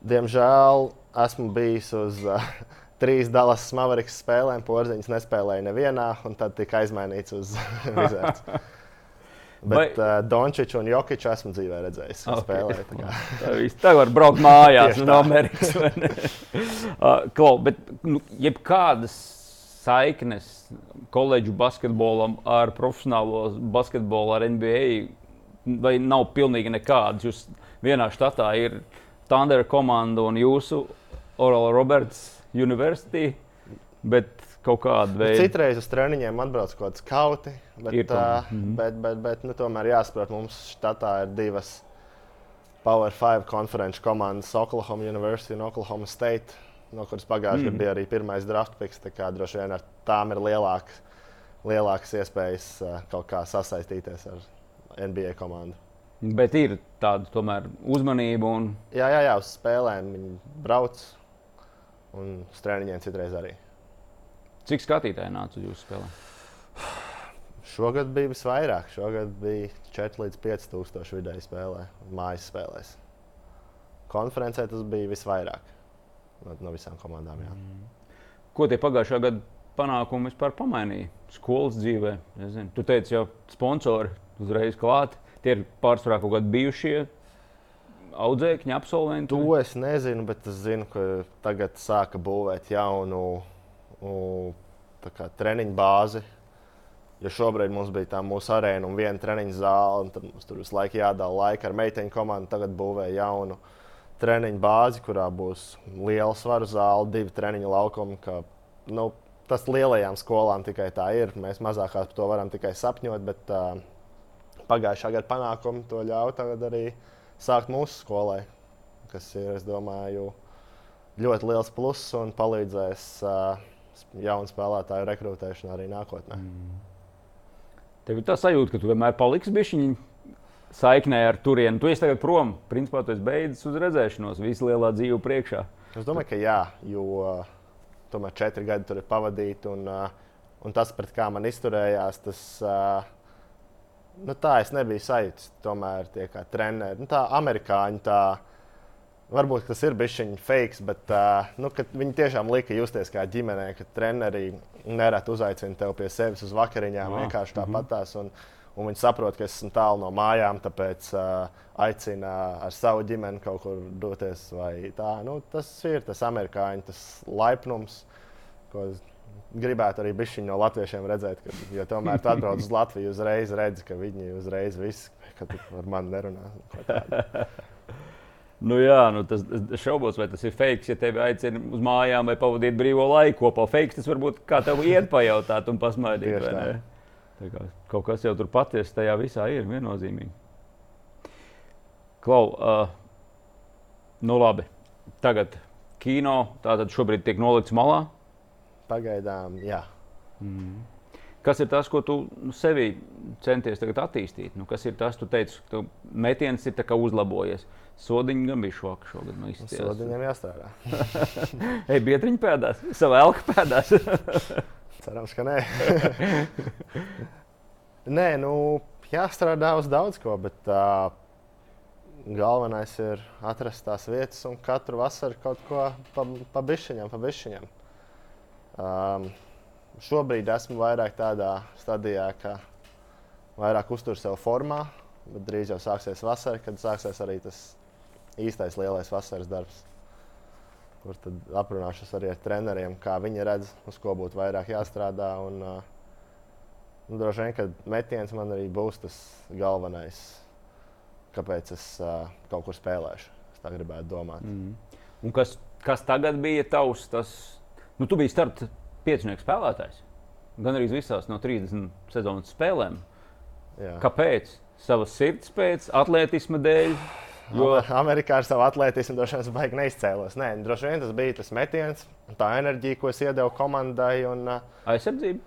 Diemžēl esmu bijis uz uh, trīs Dallas Mavericks spēlēm, porziņš nespēlēja nevienā, un tad tika aizmainīts uz Wizards. Bet Vai... uh, Dončits un Jokic esmu dzīvē redzējis. Okay. Spēlē, tā kā. tā var braukt mājās no Amerikas. uh, Klau, bet nu, jebkādas saiknes koledžu basketbolam ar profesionālo basketbolu, ar NBA vai nav pilnīgi nekādas. Jūs vienā štatā ir Tandera komanda un jūsu Oral Roberts University. Bet kaut kāda veida. Citreiz uz treniņiem atbrauc kaut kāds kauti, bet, ir uh, mm -hmm. bet, bet, bet nu, tomēr jāsaprot, mums štatā ir divas Power 5 konferenču komandas, Oklahoma University un Oklahoma State, no kuras pagājušajā gadā mm. bija arī pirmais draft picks. Tā kā droši vien ar tām ir lielākas, lielākas iespējas uh, kaut kā sasaistīties ar NBA komandu. Bet ir tāda tomēr uzmanība. Un... Jā, jā, jā, uz spēlēm viņi brauc un uz treniņiem citreiz arī. Cik skatītāji nāca uz jūsu spēlēm? Šogad bija visvairāk. Šogad bija 4 līdz 5 tūkstoši vidēji spēlē, mājas spēlēs. Konferencē tas bija visvairāk no, no visām komandām. Jā. Mm. Ko tie pagājušā gada panākumi vispār pamainīja skolas dzīvē? Tu teici, jau sponsori uzreiz klāt. Tie ir pārsvarā kaut kādi bijušie audzēkņi, absolventi. To es nezinu, bet es zinu, ka tagad sāka būvēt jaunu kā, treniņu bāzi. Jo šobrīd mums bija tā mūsu arēna un viena treniņa zāle, un tad mums tur visu laiku jādala laika ar meiteņu komandu. Tagad būvē jaunu treniņu bāzi, kurā būs liela svaru zāle, divi treniņu laukumi. Ka, nu, tas lielajām skolām tikai tā ir. Mēs mazākās par to varam tikai sapņot, bet uh, pagājušā gada panākumi to ļauj tagad arī sākt mūsu skolai, kas ir, es domāju, ļoti liels pluss un palīdzēs uh, jaunu spēlētāju rekrutēšanu arī nākotnē. Mm. Tev ir tā sajūta, ka tu vienmēr paliksi bišķiņi saiknē ar turieni. Tu esi tagad prom, principā tu esi beidzis uz redzēšanos, visu lielā dzīve priekšā. Es domāju, ka jā, jo tomēr četri gadi tur ir pavadīti. Un, un tas, pret kā man izturējās, tas nu, tā es nebiju sajūta. Tomēr tie kā treneri, nu, tā amerikāņi. Tā, Varbūt tas ir bijis viņa fake, bet uh, nu, viņi tiešām lika justies kā ģimenē, ka treneri nereti uzaicina tevi pie sevis uz vakariņām. Jā. Vienkārši tāpatās. Mm -hmm un viņi saprot, ka es esmu tālu no mājām, tāpēc uh, aicina ar savu ģimeni kaut kur doties. Nu, tas ir tas amerikāņu tas laipnums, ko gribētu arī no latviešiem redzēt. Ka, jo tomēr tu atbrauc uz Latviju, uzreiz redzi, ka viņi uzreiz viss, ka tu ar mani nerunā. Nu jā, nu tas es šaubos, vai tas ir fake. Ja tevi aicina uz mājām vai pavadīt brīvo laiku kopā, fake tas varbūt kā tev iet pajautāt un pasmaidīt. Kā, kaut kas jau tur patiesi tajā visā ir viennozīmīgi. Klau, uh, nu labi. Tagad kino tātad šobrīd tiek nolikts malā. Pagaidām, jā. Mm. Kas ir tas, ko tu sevī centies attīstīt? Nu, kas ir tas, tu teici, ka tu metiens ir uzlabojies? Sodiņš gan bija šoka šogad. Nu, Sodiņam jāstrādā. Ej, biedriņš pēdās, savā elka pēdās. Cerams, ka nē. nē, nu, jāstrādā uz daudz ko, bet uh, galvenais ir atrast tās vietas un katru vasaru kaut ko pa, pa bišķiņam, pa bišķiņam. Um, šobrīd esmu vairāk tādā stadijā, ka vairāk uztur sev formā, bet drīz jau sāksies vasara, kad sāksies arī tas īstais lielais vasaras darbs kur tad aprunāšos arī ar treneriem, kā viņi redz, uz ko būtu vairāk jāstrādā. Un, uh, droši vien, ka metiens man arī būs tas galvenais, kāpēc es uh, kaut kur spēlēšu. Es tā gribētu domāt. Mm. Un kas, kas tagad bija tavs? Tas, nu, tu biji starta piecinieku spēlētājs. Gan arī visās no 30 sezonas spēlēm. Jā. Kāpēc? Savas sirds pēc, atletisma dēļ. Jo Amerikā ar savu atletismu droši vien baigi neizcēlos. Nē, droši vien tas bija tas metiens, tā enerģija, ko es iedevu komandai. Un, aizsardzība.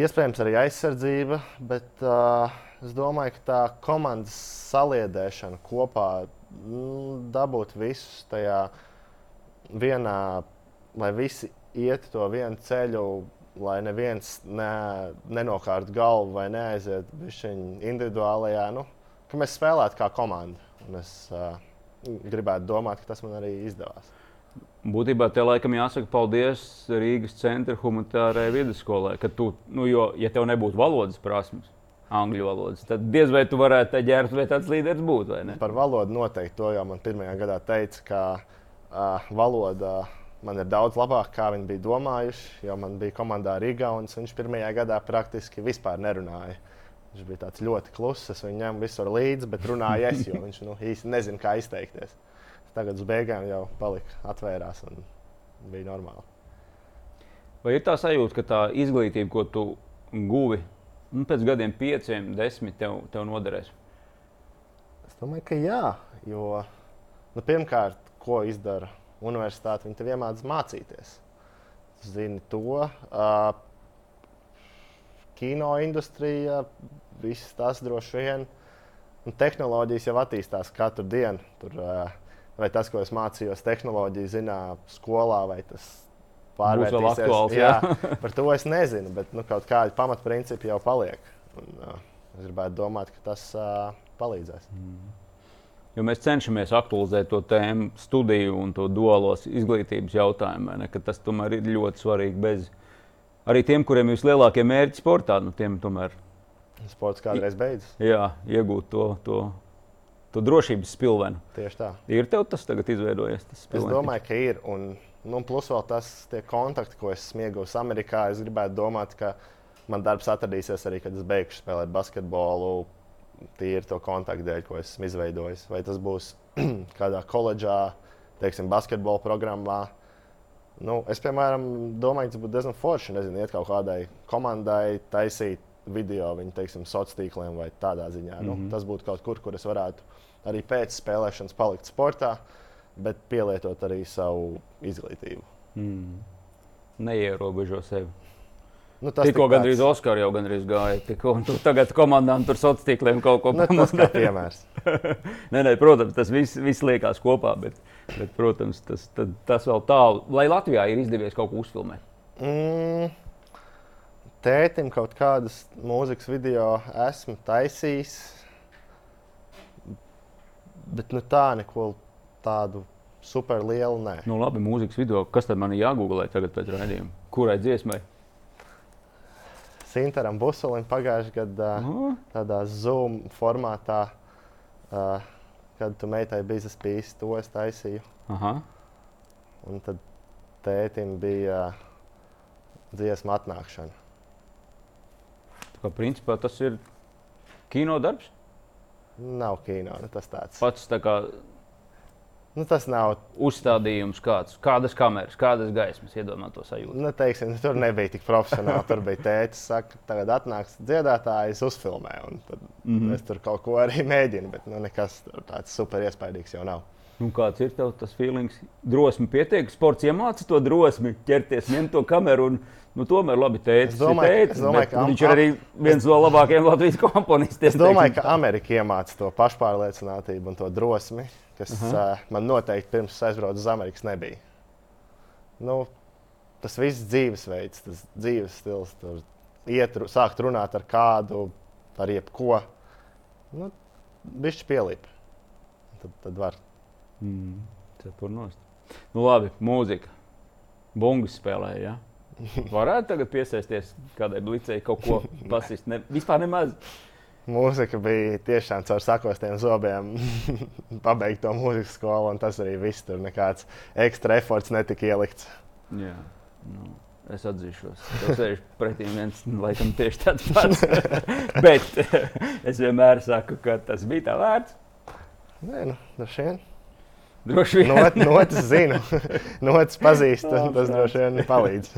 Iespējams, arī aizsardzība, bet uh, es domāju, ka tā komandas saliedēšana kopā, nu, dabūt visus tajā vienā, lai visi iet to vienu ceļu, lai neviens ne, nenokārt galvu vai neaiziet individuālajā, nu, ka mēs spēlētu kā komanda. Un es uh, gribētu domāt, ka tas man arī izdevās. Būtībā te laikam jāsaka paldies Rīgas centra humanitārajai vidusskolai. Tu, nu, jo, ja tev nebūtu valodas prasmes, angļu valodas, tad diez vai tu varētu te ģērbties, vai tāds līderis būtu. Par valodu noteikti to jau man pirmajā gadā teica, ka uh, valoda man ir daudz labāka, kā viņi bija domājuši. Jo man bija komandā Rīgā, un viņš pirmajā gadā praktiski vispār nerunāja. Viņš bija tāds ļoti kluss, es viņu ņēmu visur līdzi, bet runāju es, jo viņš nu, īsti nezina, kā izteikties. Tagad uz beigām jau palika, atvērās un bija normāli. Vai ir tā sajūta, ka tā izglītība, ko tu guvi nu, pēc gadiem, pieciem, desmit, tev, tev noderēs? Es domāju, ka jā. Jo nu, pirmkārt, ko izdara universitāte, viņi tev iemācās mācīties. Zini to. Uh, kino industrija, viss tas droši vien. Un tehnoloģijas jau attīstās katru dienu. Tur, vai tas, ko es mācījos tehnoloģiju ziņā, skolā, vai tas pārvērtīsies. Aktuāls, jā. jā, par to es nezinu, bet nu, kaut kādi pamatprincipi jau paliek. Un, uh, es gribētu domāt, ka tas uh, palīdzēs. Mm. Jo mēs cenšamies aktualizēt to tēmu, studiju un to duālos izglītības jautājumu. Ne, tas tomēr ir ļoti svarīgi. Bez, arī tiem, kuriem ir vislielākie mērķi sportā, nu, tiem tomēr. Sports kādreiz beidzas. Jā, iegūt to, to, to drošības spilvenu. Tieši tā. Ir tev tas tagad izveidojies? Tas es domāju, ka ir. Un, nu, plus vēl tas kontakti, ko es sniegu Amerikā. Es gribētu domāt, ka man darbs atradīsies arī, kad es beigšu spēlēt basketbolu. Tīri to kontaktu dēļ, ko esmu izveidojis. Vai tas būs kādā koledžā, teiksim, basketbola programmā, Nu, es, piemēram, domāju, tas būtu diezgan forši. Nezinu, iet kaut kādai komandai, taisīt video viņu, teiksim, sociāliem tīkliem vai tādā ziņā. Mm -hmm. nu, mhm. tas būtu kaut kur, kur es varētu arī pēc spēlēšanas palikt sportā, bet pielietot arī savu izglītību. Mm. neierobežo sevi. Nu, Tikko tik gandrīz tāds- Oskara jau gandrīz gāja. Tikko, un tu tagad komandām tur sociāliem tīkliem kaut ko Nu, kā piemērs. nē, nē, protams, tas viss, viss liekas kopā, bet, bet protams, tas, tad, tas vēl tālu. Lai Latvijā ir izdevies kaut ko uzfilmēt. Mm, tētim kaut kādas mūzikas video esmu taisījis. Bet nu, tā neko tādu super lielu nē. Nu, labi, mūzikas video. Kas tad man ir jāgooglē tagad pēc raidījuma? Kurai dziesmai? Sintaram Busulim pagājušajā gadā Nu, tādā Zoom formātā, uh, kad tu meitai bija spīdis, to es taisīju. aha. Un tad tētim bija uh, dziesmu atnākšana. Tā kā principā tas ir kino darbs. Nav kino, nu, tas tāds. Pats tā kā Nu, tas nav uzstādījums, kāds, kādas kameras, kādas gaismas, iedomājieties to sajūtu. Nu, teiksim, tur nebija tik profesionāli. Tur bija tēvs, kas tagad atnāks dziedātājs, uzfilmē. Tad mm. -hmm. es tur kaut ko arī mēģinu, bet nu, nekas tāds super iespaidīgs jau nav. Nu, kāds ir tev tas feelings? Drosmi pietiek, sports iemāca to drosmi, ķerties, ņemt to kameru. Un, nu, tomēr labi teicis. Es domāju, es bet am- viņš ir arī viens no labākajiem Latvijas komponistiem. Es domāju, teiksim ka Amerika iemāca to pašpārliecinātību un to drosmi, kas uh -huh. uh, man noteikti pirms es aizbraucu uz Amerikas nebija. Nu, tas viss dzīvesveids, tas dzīves stils, tur iet, sākt runāt ar kādu, par jebko. Nu, Viņš pielīp. Tad, tad var. Mm, cepur nost. Nu, labi, mūzika. Bungas spēlēja. Ja? Varētu tagad piesaisties kādai blicei, kaut ko pasist. Ne, vispār nemaz. Mūzika bija tiešām caur sakostiem zobiem. Pabeigt to mūzikas skolu, un tas arī viss. Tur nekāds ekstra efforts netika ielikts. Jā, nu, es atzīšos. Tas ir pretī viens, laikam, tieši tāds pats. Bet es vienmēr saku, ka tas bija tā vērts. Nē, nu, droši vien. Droši vien. Not, notis zinu, notis pazīstu, un tas droši vien palīdz.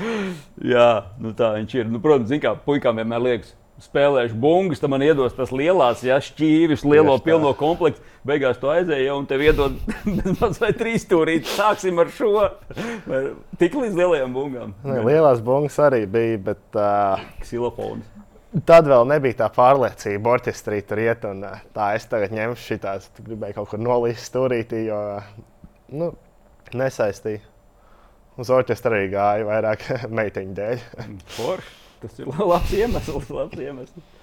Jā, nu tā viņš ir. Nu, protams, kā puikām vienmēr liekas. Spēlēšu bungas, tad man iedos tas lielās, ja šķīvis, lielo Tieši tā. pilno komplektu. Beigās to aizēja, un tev iedod mazliet trīs stūrīt. Sāksim ar šo. Vai Tik līdz lielajām bungām. Nē, lielās bungas arī bija, bet uh, Ksilofons. Tad vēl nebija tā pārliecība, orķestrī tur iet. Un, uh, tā es tagad ņemšu šitās, tu gribēji kaut kur nolīst stūrītī, jo nu, nesaistīju. Uz orķestra arī gāja vairāk meiteņu dēļ. Forši. Tas ir labs iemesls. Labs iemesls.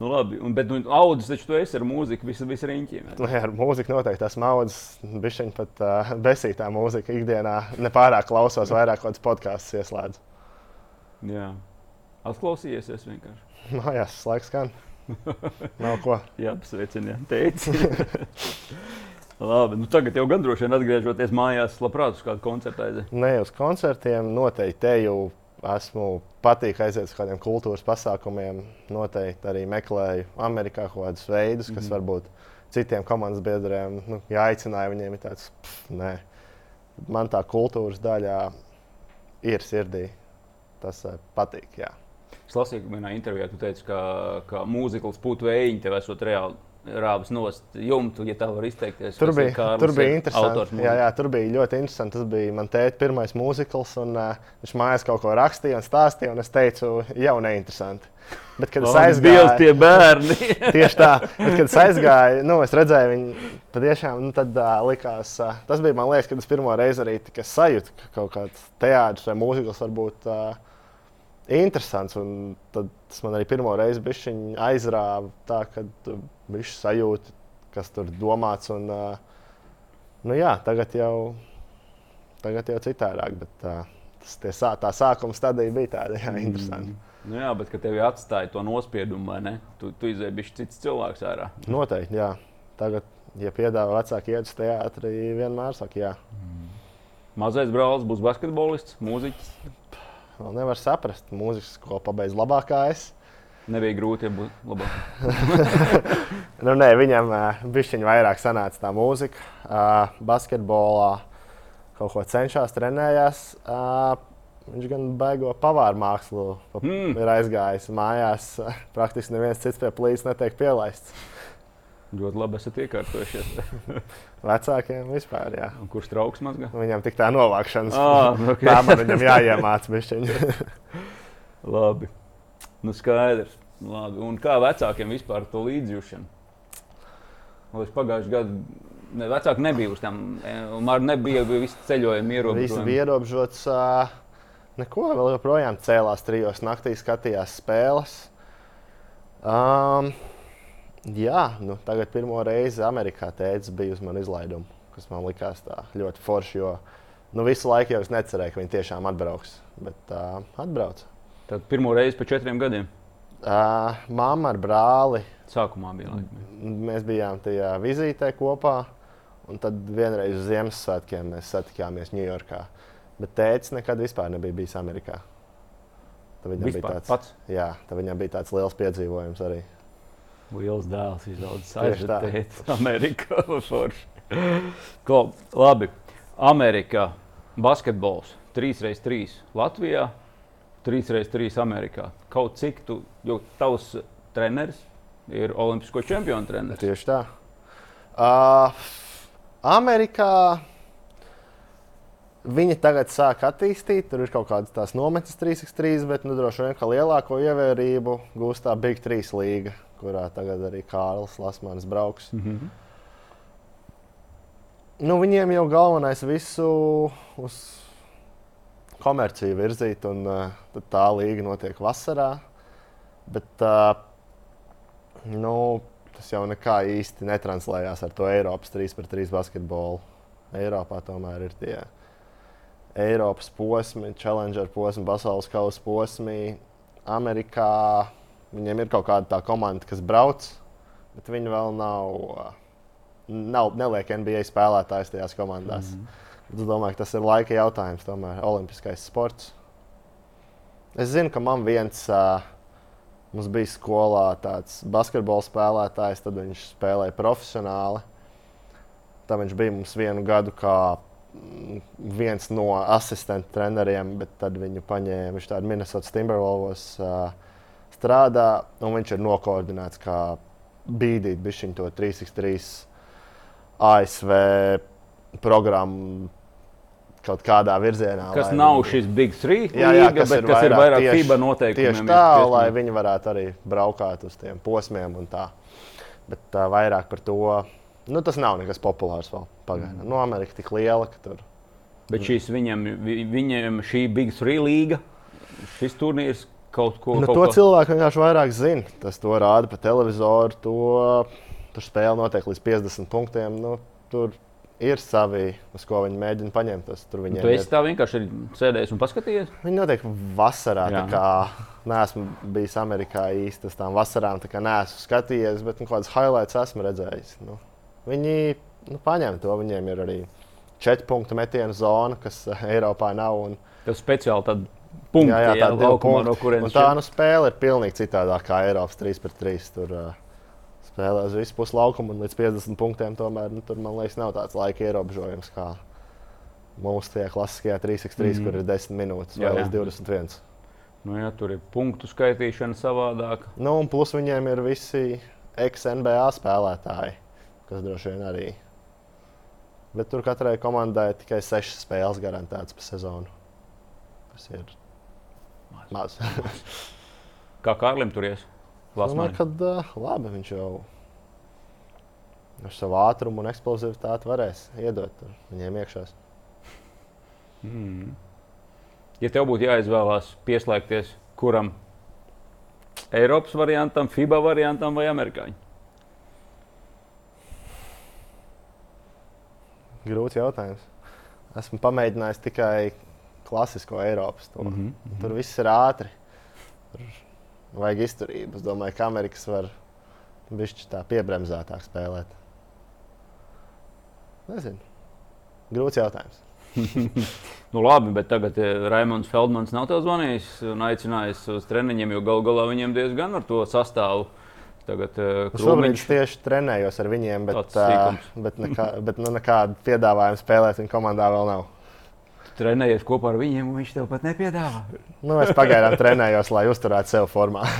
Nu, labi, un, bet nu, audzis taču tu esi ar mūziku, visu, visu riņķiem. Nu, jā, ar mūziku noteikti tas maudzes, bija pat uh, besītā mūzika ikdienā. Nepārāk klausos, vairāk kaut kādas podkāstus ieslēdzu. Jā. Atklausījies es vienkārši. Mājās slēgts skan. Nav ko. Jā, apsveicini, teici. Labi, nu tagad jau gan droši vien atgriežoties mājās, labprāt uz kādu koncertu aiziet. Ne uz koncertiem, noteikti eju. Esmu patīk aiziet uz kādiem kultūras pasākumiem. Noteikti arī meklēju Amerikā kaut kādus veidus, kas Mhm. varbūt citiem komandas biedriem, nu, ja aicināja viņiem, ir tāds, pff, nē. Man tā kultūras daļā ir sirdī. Tas eh, patīk. Jā. Es lasīju, ka vienā intervijā tu teici, ka, ka mūzikls putu vējiņi tev esot reāli rāvis nost jumtu, ja tā var izteikties. Tur bija, Kārlis tur bija interesanti. Jā, jā, tur bija ļoti interesanti. Tas bija mans tēta pirmais mūzikls, un uh, viņš mājās kaut ko rakstīja un stāstīja. Un es teicu, jau neinteresanti. Bet, kad es aizgāju, tie bērni! tieši tā, bet, kad es aizgāju, nu, es redzēju viņu patiešām. Nu, tad uh, likās, uh, tas bija man liekas, kad es pirmo reizi arī sajūtu, ka kaut kāds teātris vai mūzikls var būt uh, interesants. Un tad tas man arī pirmo reizi aizrāva tā, ka viņš sajūta, kas tur domāts. Un, uh, nu, jā, tagad jau, tagad jau citādāk, bet uh, tas, tie, sā, tā sākuma stadija bija tāda jā, interesanta. Nu jā, bet kad tev atstāja to nospiedumu, vai ne? Tu, tu izdevi bijis cits cilvēks ārā. Noteikti, jā. Tagad, ja piedāvā vecāki iet uz teātri, vienmēr saka, jā. Mazais brālis būs basketbolists, mūziķis. Vēl nevar saprast, mūzikas skolu pabeidz labākā es. Nebija grūti, ja būtu labāk. Nu, nē, viņam bija vairāk sanāca tā mūzika. Uh, basketbolā kaut ko cenšas, trenējās. Uh, viņš gan baigo pavāru mākslu. Mm. Ir aizgājis mājās. Praktiski neviens cits pie plīsnes netiek pielaists. Ļoti labi esat iekārtojušies. Vecākiem vispār, jā. Un kurš trauks mazgā? Viņam tik tā novākšanas. Ah, okay. Tā man viņam jāiemāc bišķiņi. Labi. Nu, skaidrs. Labi. Un kā vecākiem vispār to līdzjūšanu? Līdz pagājušajā gadā ne, vecāki nebija uz tām, man nebija visi ceļojumi Viss ierobežojumi. bija ierobežots. Neko, vēl joprojām cēlās trijos naktīs, skatījās spēles. Um, jā, nu, tagad pirmo reizi Amerikā tēvs bija uz mani izlaidumu, kas man likās ļoti forši. Jo nu, visu laiku jau es necerēju, ka viņi tiešām atbrauks. Bet uh, atbrauc. Tad pirmo reizi pēc četriem gadiem. Uh, Māma ar brāli Sākumā bija laikam. Mēs bijām tajā vizītē kopā, un tad vienreiz uz Ziemassvētkiem mēs satikāmies Ņujorkā. Bet tēvs nekad vispār nebija bijis Amerikā. Tad viņam Vispār bija tāds, pats. jā, tad viņam bija tāds liels piedzīvojums arī. Liels dēls tā. aizvērtēts Amerikā. Ko, labi, Amerikā basketbols 3x3 Latvijā, 3x3 Amerikā. Kaut cik tu, jo tavs treneris ir olimpisko čempionu treneris. Tieši tā. Uh, Amerikā viņi tagad sāk attīstīt, tur ir kaut kādas tās nometnes 3x3, bet nu, droši vien lielāko ievērību gūs tā Big 3 līga, kurā tagad arī Kārlis Lasmans brauks. Mm -hmm. Nu, viņiem jau galvenais visu uz komerciju virzīt, un uh, tā līga notiek vasarā. Bet uh, nu, tas jau nekā īsti netranslējās ar to Eiropas 3-3 basketbolu. Eiropā tomēr ir tie Eiropas posmi, Challenger posmi, pasaules kausa posmi. Amerikā viņiem ir kaut kāda tā komanda, kas brauc, bet viņi vēl nav. Nav, neliek NBA spēlētājs tajās komandās. Mm -hmm. Es domāju, ka tas ir laika jautājums, tomēr olimpiskais sports. Es zinu, ka man viens uh, mums bija skolā tāds basketbola spēlētājs, tad viņš spēlēja profesionāli. Tad viņš bija mums vienu gadu kā viens no asistentu treneriem, bet tad viņu paņēma. Viņš tādā Minnesota Timberwolves uh, strādā, un viņš ir nokoordinēts kā bīdīt bišķiņu to 3x3 ASV programmu kaut kādā virzienā. Kas lai nav šis Big Three, Jā, jā, līga, kas bet ir kas ir vairāk FIBA noteikumiem. Tieši ir tā, pieskaņot. lai viņi varētu arī braukāt uz tiem posmiem un tā. Bet tā vairāk par to. Nu, tas nav nekas populārs vēl pagaidām. Mm. Nu, Amerika tik liela, ka tur. Bet šīs viņam, vi- viņiem šī Big Three līga, šis turnīrs kaut ko Nu, kaut to ko- cilvēku vienkārši vairāk zina. Tas to rāda pa televizoru. To, tur spēle notiek līdz 50 punktiem. Nu, tur ir savi, uz ko viņi mēģina paņemt. Tas, tur Nu, Tu esi ir. tā vienkārši ir sēdējis un paskatījies. Viņi notiek vasarā. Neesmu bijis Amerikā īsti uz tām vasarām, tā kā neesmu skatījies, bet nu, kādas highlights esmu redzējis. Nu, viņi nu, paņem to. Viņiem ir arī četru punktu metienu zona, kas eh, Eiropā nav. Un, Tas speciāli tādi punkti, jā, jā, jā, tā, laukumā, no kurienes tā nu, spēle ir pilnīgi citādāka kā Eiropas 3 pret 3. Tur uh, spēlē uz visu pusi laukumu un līdz 50 punktiem. Tomēr nu, tur, man liekas, nav tāds laika ierobežojums kā mūsu tajā klasiskajā 3x3, mm. kur ir 10 minūtes Jā, vai jā. līdz 21. Nu, jā, tur ir punktu skaitīšana savādāk. Nu, un plus viņiem ir visi ex-NBA spēlētāji, kas droši vien arī. Bet tur katrai komandai tikai sešas spēles garantētas par sezonu. Tas ir maz. Kā Kārlim tur ies? Domāju, Lasmaņa. ka uh, labi viņš jau ar savu ātrumu un eksplozivitāti varēs iedot tur viņiem iekšā. Mm. Ja tev būtu jāizvēlās pieslēgties kuram Eiropas variantam, FIBA variantam vai amerikāņu? Grūts jautājums. Esmu pamēģinājis tikai klasisko Eiropas. To. Mm -hmm. Tur viss ir ātri. Tur vajag izturību. Es domāju, ka Amerikas var bišķi tā piebremzētāk spēlēt. Nezinu. Grūts jautājums. Nu, labi, bet tagad eh, Raimons Feldmans nav tev zvanījis un aicinājis uz treniņiem, jo galu galā viņiem diezgan ar to sastāvu. Tagad uh, Šobrīd es tieši trenējos ar viņiem, bet, uh, bet, nekā, bet nu, nekādu piedāvājumu spēlēt viņa komandā vēl nav. Trenējies kopā ar viņiem, un viņš tev pat nepiedāvā. Nu, es pagaidām trenējos, lai uzturētu sevi formā.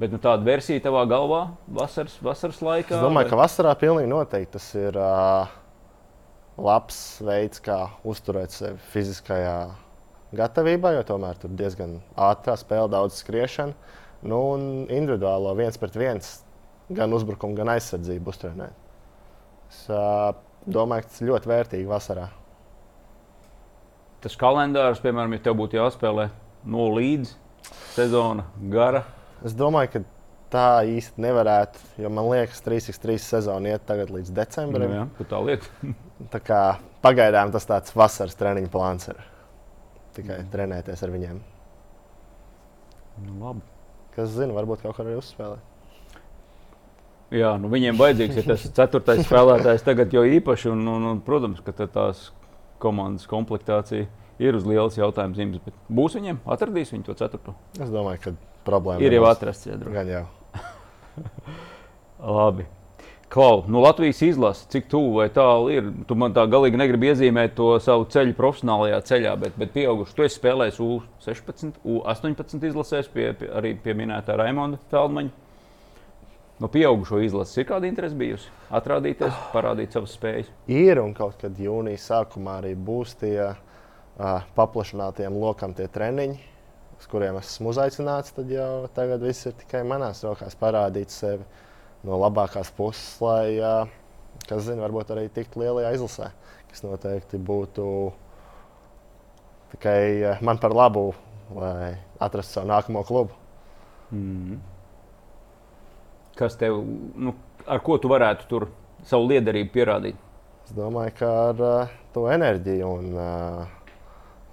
Bet nu, tāda versija tavā galvā vasaras, vasaras laikā? Es domāju, vai? ka vasarā pilnīgi noteikti tas ir uh, labs veids, kā uzturēt sevi fiziskajā gatavībā, jo tomēr tur diezgan ātrā spēle, daudz skriešana. Nu, un individuālo viens pret viens, gan uzbrukumu, gan aizsardzību uztrenēt. Es uh, domāju, ka tas ir ļoti vērtīgi vasarā. Tas kalendārs, piemēram, ja tev būtu jāspēlē no līdz sezona gara. Es domāju, ka tā īsti nevarētu, jo man liekas, 3x3 sezona iet tagad līdz decembrim. Nu, jā, kur tā lieta? Tā kā pagaidām tas tāds vasaras treniņu plāns ir. Tikai mm. trenēties ar viņiem. Nu, labi. Kas zina, varbūt kaut kā arī uzspēlēt. Jā, nu viņiem vajadzīgs ir tas ceturtais spēlētājs tagad jau īpaši. Un, un, un, protams, ka tās komandas komplektācija ir uz lielas jautājuma zīmes. Bet būs viņiem, atradīs viņi to ceturto. Es domāju, ka problēma Ir jau atrasts. Gan jau. Labi. Klau, nu Latvijas izlase, cik tuvu vai tālu ir? Tu man tā galīgi negribi iezīmēt to savu ceļu profesionālajā ceļā, bet, bet pieauguši. Tu esi spēlējis U16, U18 izlasēs, pie, pie, arī pie minētā Raimonda Feldmaņa. No pieaugušo izlases ir kāda interese bijusi? Atrādīties, parādīt savas spējas. Ir un kaut kad jūnijas sākumā arī būs tie uh, paplašinātiem lokam tie treniņi, uz kuriem esmu uzaicināts. Tad jau tagad viss ir tikai manās rokās parādīt sevi no labākās puses, lai, uh, kas zina, varbūt arī tiktu lielajā izlasē, kas noteikti būtu tikai uh, man par labu, lai atrastu savu nākamo klubu. Mm. Kas tev, nu, ar ko tu varētu tur savu liederību pierādīt? Es domāju, ka ar uh, to enerģiju un, uh,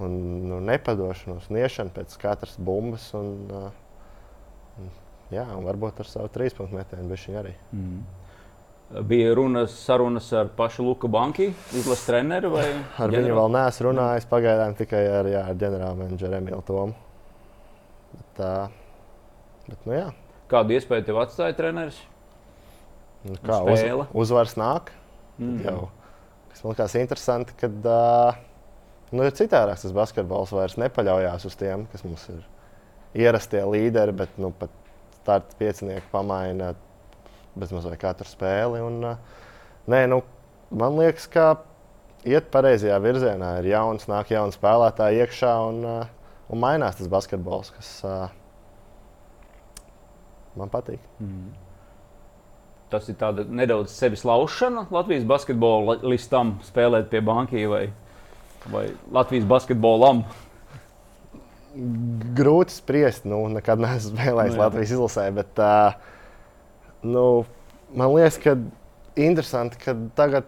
un nu, nepadošanos, niešanu pēc katras bumbas, un, uh, un, jā, un varbūt ar savu trīspunktu metienu bišķiņu arī. Mm. Bija runas, sarunas ar pašu Luku Banki, izlases treneru vai Ar viņu vēl neesmu runājis, pagaidām tikai ar, jā, ar ģenerālmenedžeru Emīlu Tomu. Bet, uh, bet, nu, jā, Kādu iespēju tev atstāja treneris? nu, kā uz, uzvaras nāk. Mm. Jau, kas man liekas interesanti, kad uh, nu, ir citādāks tas basketbols. Vairs nepaļaujas uz tiem, kas mums ir ierastie līderi, bet nu, pat starta piecinieku pamaina bezmazliet katru spēli. Un, nē, nu, man liekas, ka iet pareizajā virzienā. Ir jauns, nāk jauni spēlētāji iekšā un, un mainās tas basketbols, kas man patīk. Mm. Tas ir tāds nedaudz sevis laušana Latvijas basketbolistam spēlēt pie bankas vai, vai Latvijas basketbolam. grūti spriest. Nu, nekad neesmu spēlējis Nu, jā. Latvijas izlasē, bet uh, nu, man liekas, ka interesanti, ka tagad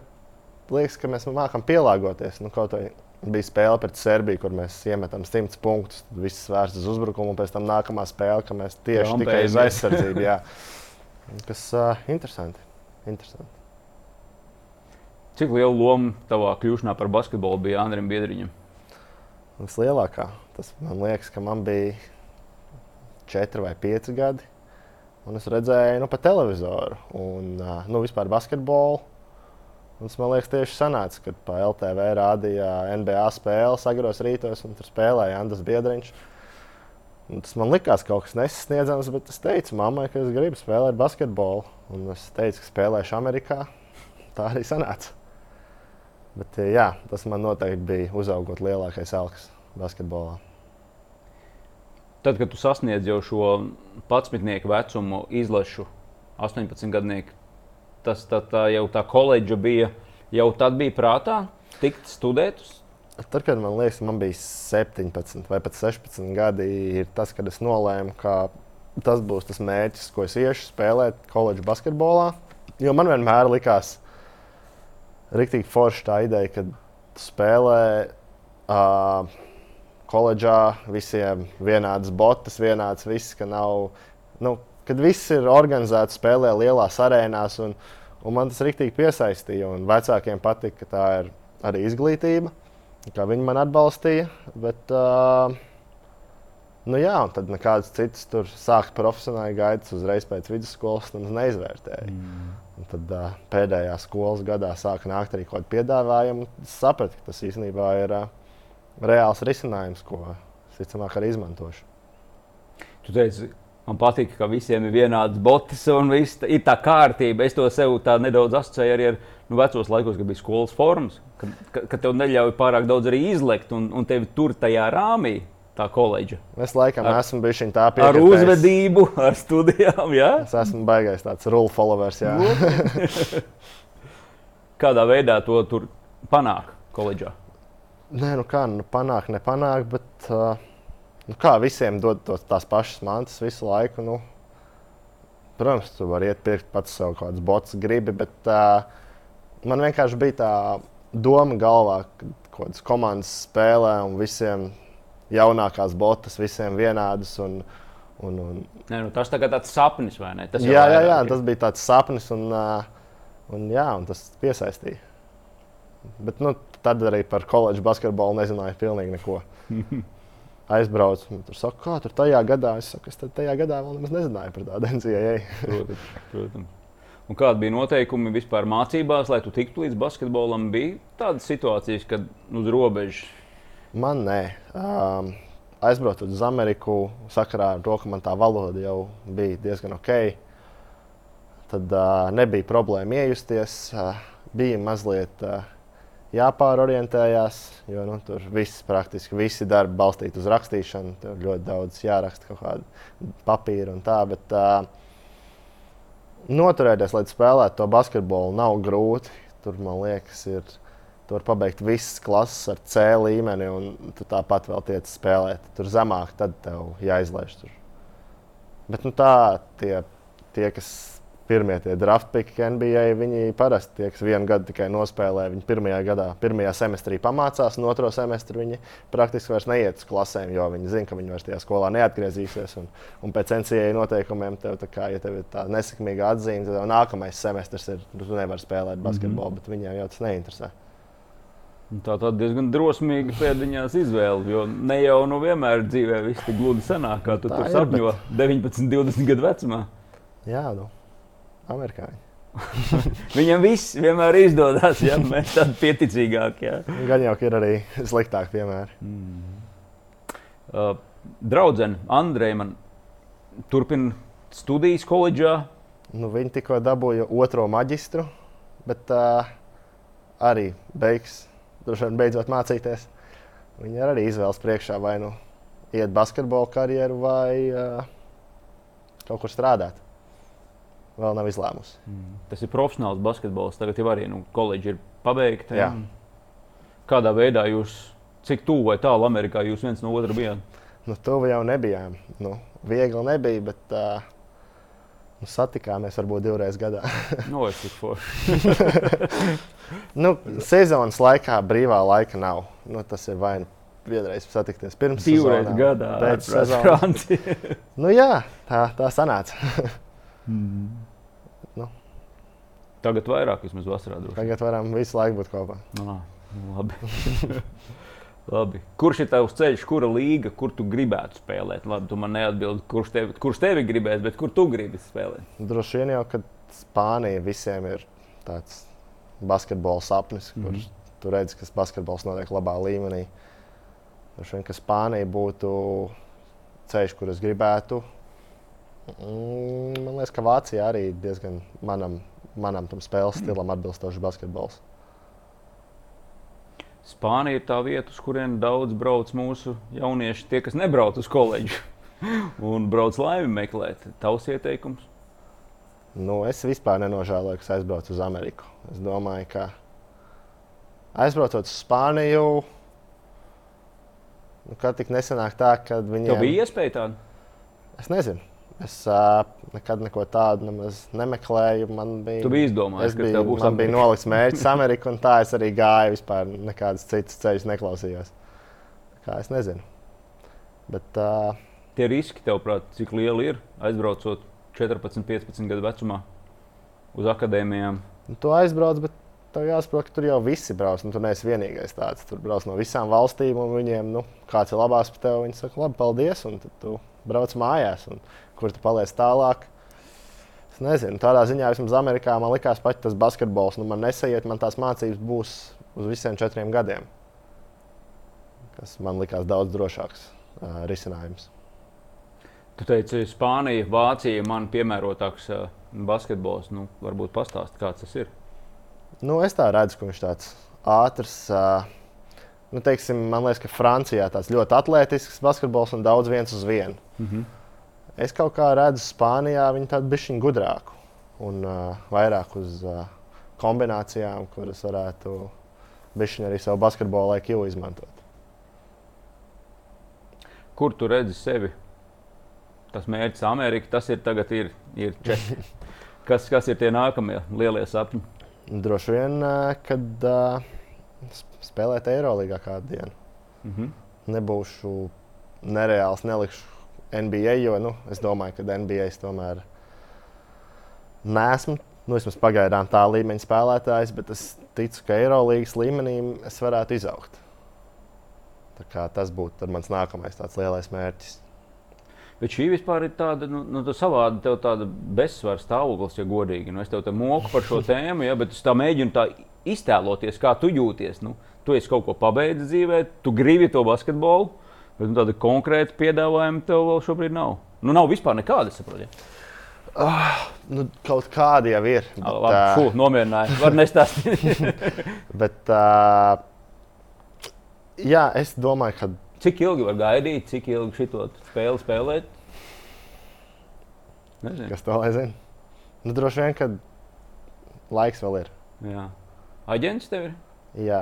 liekas, ka mēs mākam pielāgoties. Nu, kaut vai bija spēle pret Serbiju, kur mēs iemetam 100 punktus, tad viss vērsts uz uzbrukumu, un pēc tam nākamā spēle, ka mēs tieši Trampējam, tikai uz aizsardzību. Jā. Kas uh, interesanti. interesanti. Cik liela loma tavā kļūšanā par basketbolu bija Andrim Biedriņam? Vislielākā. Tas man liekas, ka man bija 4 vai 5 gadi. Un es redzēju, nu, pa televizoru, un uh, nu, vispār basketbolu. Tas man liekas, tieši sanāca, kad pa LTV rādīja NBA spēles agros rītos, un tur spēlēja Andris Biedriņš. Un tas man likās kaut kas nesasniedzams, bet es teicu mammai, ka es gribu spēlēt basketbolu. Un es teicu, ka spēlēšu Amerikā. Tā arī sanāca. Bet, eh, jā, tas man noteikti bija uzaugot lielākais elks basketbolā. Tad, kad tu sasniedz jau šo 11 vecumu izlašu, 18 gadnieku, tas tā, tā jau tā koledža bija, jau tad bija prātā tikt studēt. Tad, kad man liekas, man bija 17 vai pat 16 gadi, ir tas, kad es nolēmu, ka tas būs tas mērķis, ko es iešu spēlēt koledžas basketbolā. Jo man vienmēr likās, rīktīgi forši tā ideja, ka spēlē uh, koledžā visiem vienādas botas, vienāds viss, ka nav. Nu, kad viss ir organizēts, spēlē lielās arēnās, un, un man tas rīktīgi piesaistīja. un Vecākiem patika, ka tā ir arī izglītība, kā viņi man atbalstīja. Bet, uh, nu jā, un tad nekādas citas tur sākt profesionāli gaitas uzreiz pēc vidusskolas nemaz neizvērtēju. Mm. Un tad uh, pēdējā skolas gadā sāka nākt arī kaut kādi piedāvājumi. Es sapratu, ka tas īstenībā ir uh, reāls risinājums, ko visticamāk arī izmantošu. Tu teici, Man patīk, ka visiem ir vienādas botas un viss ir tā kārtība. Es to sev nedaudz asociēju arī ar nu, vecos laikos, kad bija skolas formas, kad, kad, kad tev neļauj pārāk daudz arī izlekt un, un tevi tur tajā rāmī. Tā koledža. Es laikam ar, esmu bijis tā pieeja. Ar uzvedību, ar studijām. Ja? Es esmu baigājis tāds rule followers. Kādā veidā to tur panāk koledžā? Nē, nu kā, nu panāk, nepanāk, bet uh, nu kā visiem dod tos, tās pašas mantas visu laiku. Nu, protams, tu vari iet pirkt pats sev kaut kādas botas, gribi, bet uh, man vienkārši bija tā doma galvā, ka kaut kādas komandas spēlē un visiem jaunākās botas, visiem vienādas. Un, un, un... Nē, nu, tas tagad tāds sapnis, vai ne? Tas jā, jā, jā, tas bija tāds sapnis, un, un, jā, un tas piesaistīja. Bet nu, tad arī par koledžu basketbolu nezināju pilnīgi neko. Aizbraucu, tur saka, kā tur tajā gadā. Es saku, es tajā gadā vēl nemaz nezināju par tādu NCAA. protams, protams. Un kādi bija noteikumi vispār mācībās, lai tu tiktu līdz basketbolam? Bija tādas situācijas, kad uz robežas Man nē. Um, aizbraucot uz Ameriku, sakarā ar to, ka man tā valoda jau bija diezgan ok, tad uh, nebija problēma iejusties. Uh, bija mazliet uh, jāpārorientējās, jo nu, tur viss praktiski visi darbi balstīti uz rakstīšanu. Tur ļoti daudz jāraksta kaut kāda papīra un tā. Bet, uh, Noturēties, lai spēlētu to basketbolu, nav grūti. Tur, man liekas, ir Tu vari pabeigt visas klases ar C līmeni, un tu tāpat vēl tiec spēlēt. Tur zemāk, tad tev jāizlaiž. Tur. Bet nu, tā, tie, tie, kas pirmie tie draft piki NBA, viņi parasti tie, kas vienu gadu tikai nospēlē, viņi pirmajā gadā, pirmajā semestrī pamācās, un otro semestri viņi praktiski vairs neiet uz klasēm, jo viņi zina, ka viņi vairs tajā skolā neatgriezīsies. Un, un pēc NCAA noteikumiem, tev, kā, ja tev ir tā nesekmīga atzīme, tad nākamais semestris ir, tu nevari spēlēt basketbolu, mm -hmm. bet viņiem jau tas neinteresē. Tā tad diezgan drosmīga pēdiņās izvēle, jo ne jau nu vienmēr dzīvē viss tik gludi sanāk, kā tu tur sapņo bet... 19, 20 gadu vecumā. Jā, nu, amerikāņi. Viņam viss vienmēr izdodas, ja mēs tādi pieticīgāki. Ja. Gan jau ir arī sliktāk piemēri. Mm. Uh, Draudzene Andreja man turpina studijas koledžā. Nu, viņi tikko dabūja otro maģistru, bet uh, arī beigs droši vien beidzot mācīties. Viņi arī izvēlas priekšā vai nu iet basketbola karjeru vai uh, kaut kur strādāt. Vēl nav izlēmusi. Mm. Tas ir profesionāls basketbols. Tagad jau arī nu, koledža ir pabeigta. Ja? Kādā veidā jūs, cik tuvu vai tālu Amerikā jūs viens no otra bijāt? Nu, tuvu jau nebijām. Nu, viegli nebija, bet uh, Nu, satikāmies varbūt divreiz gadā. no, es tik forši. nu, sezonas laikā brīvā laika nav. Nu, tas ir vai nu vienreiz satikties pirms divreiz sezonā, gadā, pēc sezonas. nu, jā, tā, tā sanāca. mm. nu. Tagad vairāk, vismaz vasarā. Droši. Tagad varam visu laiku būt kopā. Ah, labi. Labi. Kurš ir tavs ceļš, kura līga, kur tu gribētu spēlēt? Labi, tu man neatbildi, kurš tevi, kurš tevi gribēs, bet kur tu gribi spēlēt? Droši vien jau, ka Spānija visiem ir tāds basketbola sapnis, mm -hmm. kurš tu redz, ka basketbols notiek labā līmenī. Droši vien, ka Spānija būtu ceļš, kur es gribētu. Mm, man liekas, ka Vācija arī diezgan manam, manam spēles stilam atbilstošs basketbols. Spānija ir tā vieta, uz kurien daudz brauc mūsu jaunieši, tie, kas nebrauc uz koledžu un brauc laimi meklēt. Tavs ieteikums? Nu, es vispār nenožēloju, ka aizbraucu uz Ameriku. Es domāju, ka aizbraucot uz Spāniju, nu, kad tik nesenāk tā, ka viņi. Tev bija iespēja tāda? Es nezinu. Es uh, nekad neko tādu nemeklēju. Man bija, tu biji izdomājis, ka tev būs. Amerika. bija nolikts mērķis Amerika, un tā es arī gāju. Vispār nekādas citas ceļus neklausījos. Kā es nezinu. Bet, uh, Tie riski, tevuprāt, cik lieli ir aizbraucot 14, 15 gadu vecumā uz akadēmijām? Nu, tu aizbrauc, bet tev jāsaprot, ka tur jau visi brauc. Nu, tur neesi vienīgais tāds. Tur brauc no visām valstīm, un viņiem, nu, kāds ir labāks par tevi, viņi saka, labi, paldies. Un tad tu brauc mājās. Un, kur tu paliec tālāk. Es nezinu, tādā ziņā vismaz Amerikā man likās pats tas basketbols. Nu, man nesaiet, man tās mācības būs uz visiem četriem gadiem. Tas man likās daudz drošāks uh, risinājums. Tu teici, Spānija, Vācija man piemērotāks uh, basketbols. Nu, varbūt pastāst, kāds tas ir. Nu, es tā redzu, ka viņš tāds ātrs. Uh, nu, teiksim, man liekas, ka Francijā tāds ļoti atletisks basketbols un daudz viens uz vienu. Mm -hmm. Es kaut kā redzu Spānijā viņu tādu bišķiņu gudrāku un uh, vairāk uz uh, kombinācijām, kuras varētu bišķiņu arī savu basketbolu laiku izmantot. Kur tu redzi sevi tas mērķis Amerika, tas ir tagad ir, ir četri. Kas, kas ir tie nākamie lielie sapņi? Droši vien, kad uh, spēlēt Eirolandā kādu dienu. Mm -hmm. Nebūšu nereāls, nelikšu NBA, jo nu, es domāju, ka NBA tomēr nesmu. Nu, vismaz pagaidām tā līmeņa spēlētājs, bet es ticu, ka Eirolandes līmenī es varētu izaugt. Tas būtu mans nākamais lielais mērķis. Bet šī vispār ir tāda, nu, nu savāda tev tāda bezsvara stāvoklis, ja godīgi. Nu, es tev te moku par šo tēmu, ja, bet es tā mēģinu tā iztēloties, kā tu jūties. Nu, tu esi kaut ko pabeidzis dzīvē, tu gribi to basketbolu, bet nu, tāda konkrēta piedāvājuma tev vēl šobrīd nav. Nu, nav vispār nekāda, saprotiet. Uh, nu, kaut kāda jau ir. Bet, Labi, uh, Fū, nomierināju. Var nestāstīt. bet, uh, jā, es domāju, ka Cik ilgi var gaidīt, cik ilgi šo spēli spēlēt? Nezinu. Kas to lai zina? Nu, droši vien, ka laiks vēl ir. Jā. Aģents tev ir? Jā.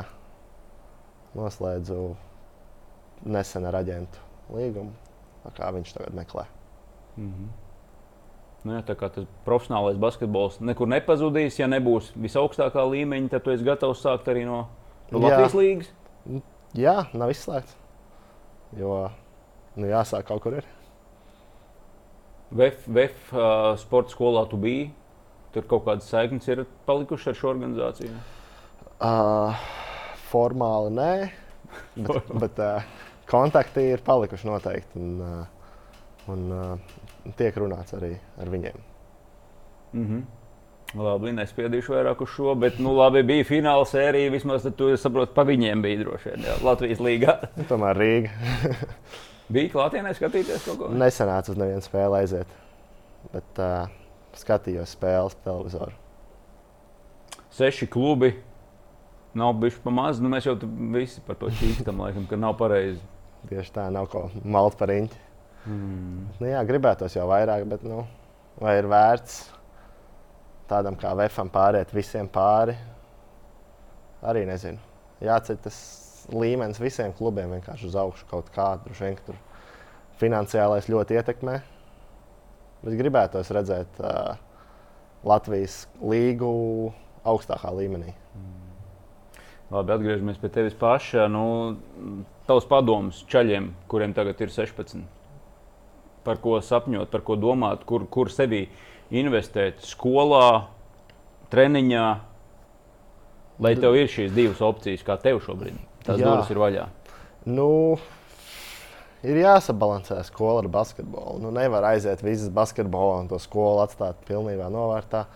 Noslēdzu nesen ar aģentu līgumu, kā viņš tagad meklē. Mm -hmm. Nu, jā, tā kā tas profesionālais basketbols nekur nepazudīs, ja nebūs visaugstākā līmeņa, tad tu esi gatavs sākt arī no, no Latvijas līnijas. Jā, nav izslēgts. Jo nu, jāsāk kaut kur ir. VF, VF uh, sporta skolā tu biji. Tur kaut kādas saiknes ir palikušas ar šo organizāciju? Uh, formāli nē, bet, bet uh, kontakti ir palikuši noteikti. Un, uh, un uh, tiek runāts arī ar viņiem. Mm -hmm. Labi, nespiedīšu vairāk uz šo, bet, nu, labi, bija fināla sērija. Vismaz tu saproti, pa viņiem bija droši vien jā, Latvijas līnā. Nu, tomēr Rīga. bija klātienē skatīties kaut ko? Nesenāca uz nevienu spēli aiziet, bet uh, skatījos spēles televizoru. Seši klubi. Nav bijuši pa maz. Nu, mēs jau visi par to čīkstam, laikam, ka nav pareizi. Tieši tā, nav ko malt par riņķi. Mm. Nu, jā, gribētos jau vairāk, bet nu, vai ir vērts? tādam kā Vēfam pāriet visiem pāri. Arī nezinu. Jāceļ tas līmenis visiem klubiem vienkārši uz augšu kaut kādu. Droši vien, tur finansiālais ļoti ietekmē. Bet gribētos redzēt uh, Latvijas līgu augstākā līmenī. Mm. Labi, atgriežamies pie tevis paša. Nu, tavs padoms čaļiem, kuriem tagad ir 16. Par ko sapņot, par ko domāt, kur, kur sevi investēt skolā, treniņā, lai tev ir šīs divas opcijas, kā tev šobrīd. Tās Jā. durvis ir vaļā. Nu, ir jāsabalansē skola ar basketbolu. Nu, nevar aiziet visas basketbolā un to skolu atstāt pilnībā novārtā.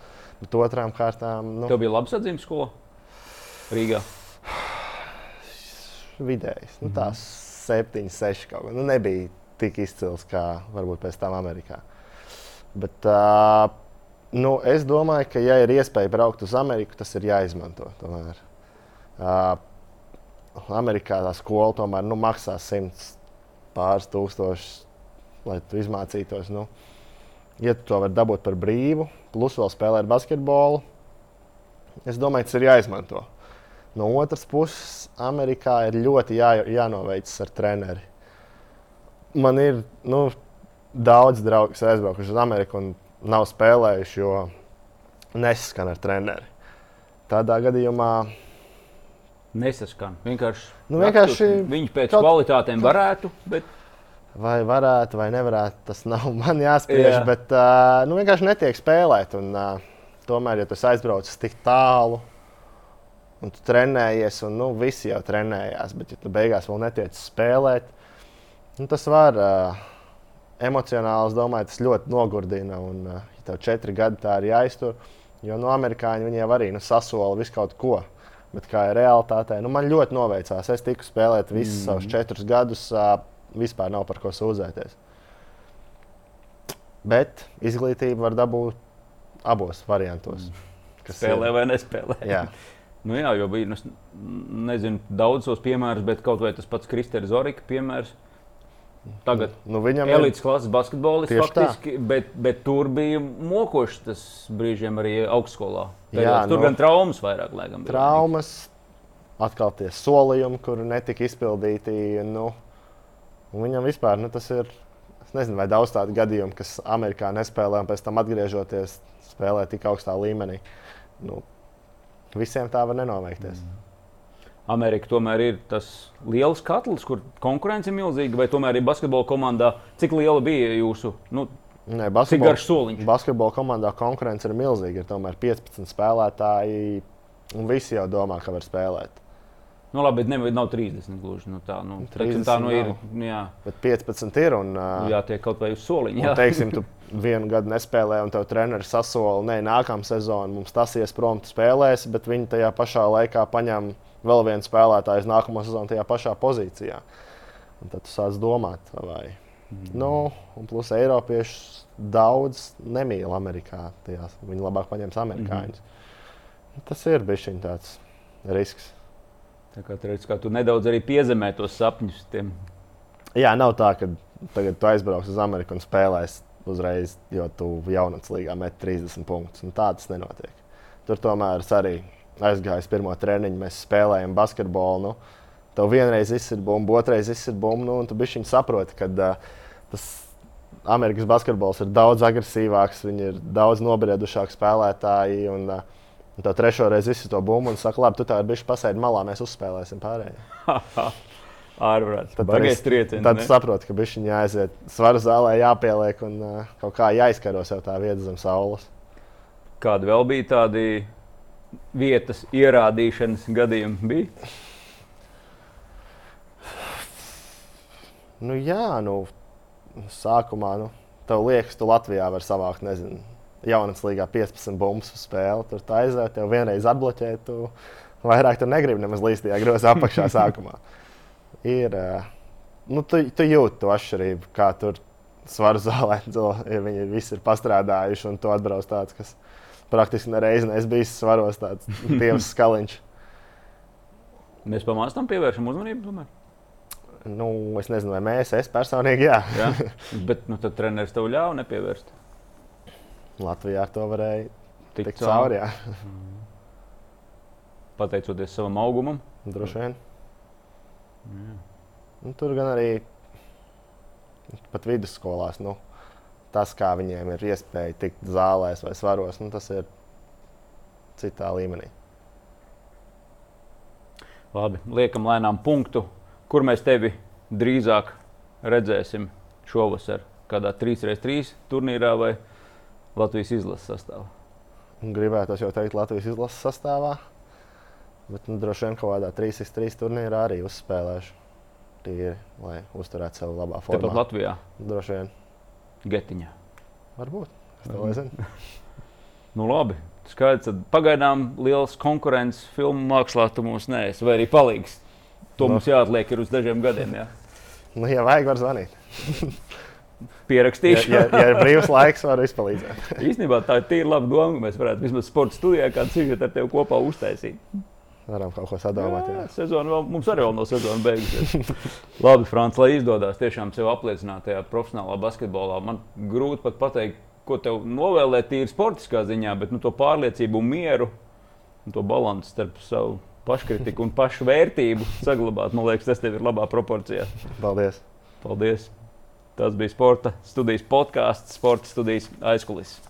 Bet otrām kārtām. Nu, Tev bija labs atzīmes skola Rīgā. Vidējs. Nu, tās septiņas, seši kaut kā. Nu, nebija tik izcils kā varbūt pēc tam Amerikā. Bet, uh, nu, es domāju, ka, ja ir iespēja braukt uz Ameriku, tas ir jāizmanto. Tomēr. Uh, Amerikā tā skola tomēr nu, maksā simts pāris tūkstošus, lai tu izmācītos. Nu, ja tu to vari dabūt par brīvu, plus vēl spēlēt basketbolu, es domāju, tas ir jāizmanto. No otras puses, Amerikā ir ļoti jā, jānoveicas ar treneri. Man ir nu, daudz draugu, kas aizbraukuši uz Ameriku un nav spēlējuši, jo nesaskan ar treneri. Tādā gadījumā. Nesaskan. Vienkārši, nu, vienkārši viņi pēc kaut... kvalitātēm varētu. Bet... Vai varētu, vai nevarētu, tas nav man jāspriež. Jā. Bet uh, nu, vienkārši netiek spēlēt. Un, uh, tomēr, ja tu aizbrauc tik tālu, un tu trenējies, un nu, visi jau trenējās, bet ja tu beigās vēl netiec spēlēt, nu, tas var. Uh, emocionāli, es domāju, tas ļoti nogurdina. Un, uh, ja tev četri gadi tā ir jāiztur, jo no amerikāņi viņiem arī nu, sasola visu kaut ko. Bet kā ir realitātē, nu, man ļoti noveicās. Es tiku spēlēt visus mm. savus četrus gadus, uh, vispār nav par ko sūdzēties. Bet izglītību var dabūt abos variantos. kas spēlē ir. vai nespēlē. Jā. Nu jā, jo bija, nu, nezinu, daudzos piemērus, bet kaut vai tas pats Kristers Zorika piemērs. Tagad nu, viņam ir elites klases basketbolists, faktiski, bet, bet tur bija mokošs tas brīžiem arī augstskolā. Jā, tur nu, gan traumas vairāk, laikam. Traumas, atkal tie solījumi, kuri netika izpildīti. Nu, viņam vispār nu, tas ir. Es nezinu, vai daudz tādu gadījumu, kas Amerikā nespēlē un pēc tam atgriežoties spēlē tik augstā līmenī. Nu, visiem tā var nenoveikties. Mm. Amerika tomēr ir tas liels katls, kur konkurence ir milzīga, vai tomēr ir basketbola komandā? Cik liela bija jūsu? Nu, Nē, basketbola, basketbola komandā konkurence ir milzīga. Ir tomēr 15 spēlētāji, un visi jau domā, ka var spēlēt. Nu, labi, bet ne, nav 30 gluži. Nu, tā, nu, 30 tā nu ir. Jā. Bet 15 ir. Un, uh, jā, tie kaut vai uz soliņa. Un, teiksim, tu vienu gadu nespēlē, un tev treneris sasola, nē, nākamā sezona mums tas ies prom, tu spēlēsi, bet viņi tajā pašā laikā paņem vēl vienu spēlētāju uz nākamo sezonu tajā pašā pozīcijā. Un tad tu sāc domāt, vai. Mm. Nu, un plus Eiropiešus daudz nemīl Amerikā. Tajās. Viņi labāk paņems amerikāņus. Mm. Tas ir bijis tāds risks. Tā kā redz, kā tu nedaudz arī piezemē tos sapņus. Tiem. Jā, nav tā, ka tagad tu aizbrauks uz Ameriku un spēlēsi uzreiz, jo tu jaunatnes līgā met 30 punktus. Tā tas nenotiek. Tur tomēr es arī aizgāju pirmo treniņu, mēs spēlējam basketbolu. Nu, tev vienreiz izsver bumbu, otrreiz izsver bumbu, nu, un tu bišķiņ saproti, ka uh, tas Amerikas basketbols ir daudz agresīvāks, viņi ir daudz nobriedušāki spēlētāji. Un, uh, Un tā trešo reizi visu to bumbu un saka, labi, tu tā ir bijusi pasēdi malā, mēs uzspēlēsim pārējo. Ārprāts. Tad, trieciens, tad tu saproti, ka viņš jāaiziet svaru zālē, jāpieliek un uh, kaut kā jāizkaro sev tā vieta zem saules. Kādi vēl bija tādi vietas ierādīšanas gadījumi? Bija? Nu, jā, nu, sākumā nu, tev liekas, tu Latvijā vari savākt, nezinu, jaunas līgā 15 bumbas uz spēli. Tur tā aiziet, jau vienreiz atbloķēt, tu vairāk tur negribi nemaz līdz tajā grozā apakšā sākumā. Ir, nu, tu, tu jūti to atšķirību, kā tur svaru zālē, ja viņi visi ir pastrādājuši un tu atbrauc tāds, kas praktiski nereiz neesmu bijis svaros, tāds dievs skaliņš. Mēs pamācām, pievēršam uzmanību. Tomēr. Nu, es nezinu, vai mēs, es personīgi, jā. jā. Bet nu, tad treneris tev ļāva nepievērst. Latvijā ar to varēja tikt, tikt cauri. Mm. Pateicoties savam augumam. Droši vien. Mm. Nu, tur gan arī pat vidusskolās. Nu, tas, kā viņiem ir iespēja tikt zālēs vai svaros, nu, tas ir citā līmenī. Labi, liekam lēnām punktu, kur mēs tevi drīzāk redzēsim šovasar. Kādā 3x3 turnīrā vai ne? Latvijas izlases sastāvā? Gribētu jau teikt, Latvijas izlases sastāvā. Bet nu, droši vien kaut kādā 3-3 turnīrā arī uzspēlēšu. Tīri, lai uzturētu sevi labā formā. Tāpat Latvijā? Droši vien. Getiņā. Varbūt. Es to nezinu. nu, labi. Skaidrs, ka pagaidām liels konkurence filmu mākslā tu mums neesi, vai arī palīgs. To no. mums jāatliek uz dažiem gadiem. Jā. Nu, ja vajag, var zvanīt. pierakstīšu. Ja, ja, ja ir brīvs laiks, var izpalīdzēt. Īstenībā tā ir tīra laba doma. Mēs varētu vismaz sporta studijā kādu sižetu ar tevi kopā uztaisīt. Varam kaut ko sadomāt. Jā, jā. Sezona vēl, mums arī vēl no sezonas beigusies. Labi, Frants, lai izdodas tiešām sev apliecināt tajā profesionālā basketbolā. Man grūti pat pateikt, ko tev novēlēt tīri sportiskā ziņā, bet nu, to pārliecību un mieru un to balanci starp savu paškritiku un pašu vērtību saglabāt, man liekas, tas tev ir labā proporcijā. Paldies! Paldies! Tas bija sporta studijas podkāsts, sporta studijas aizkulisēs.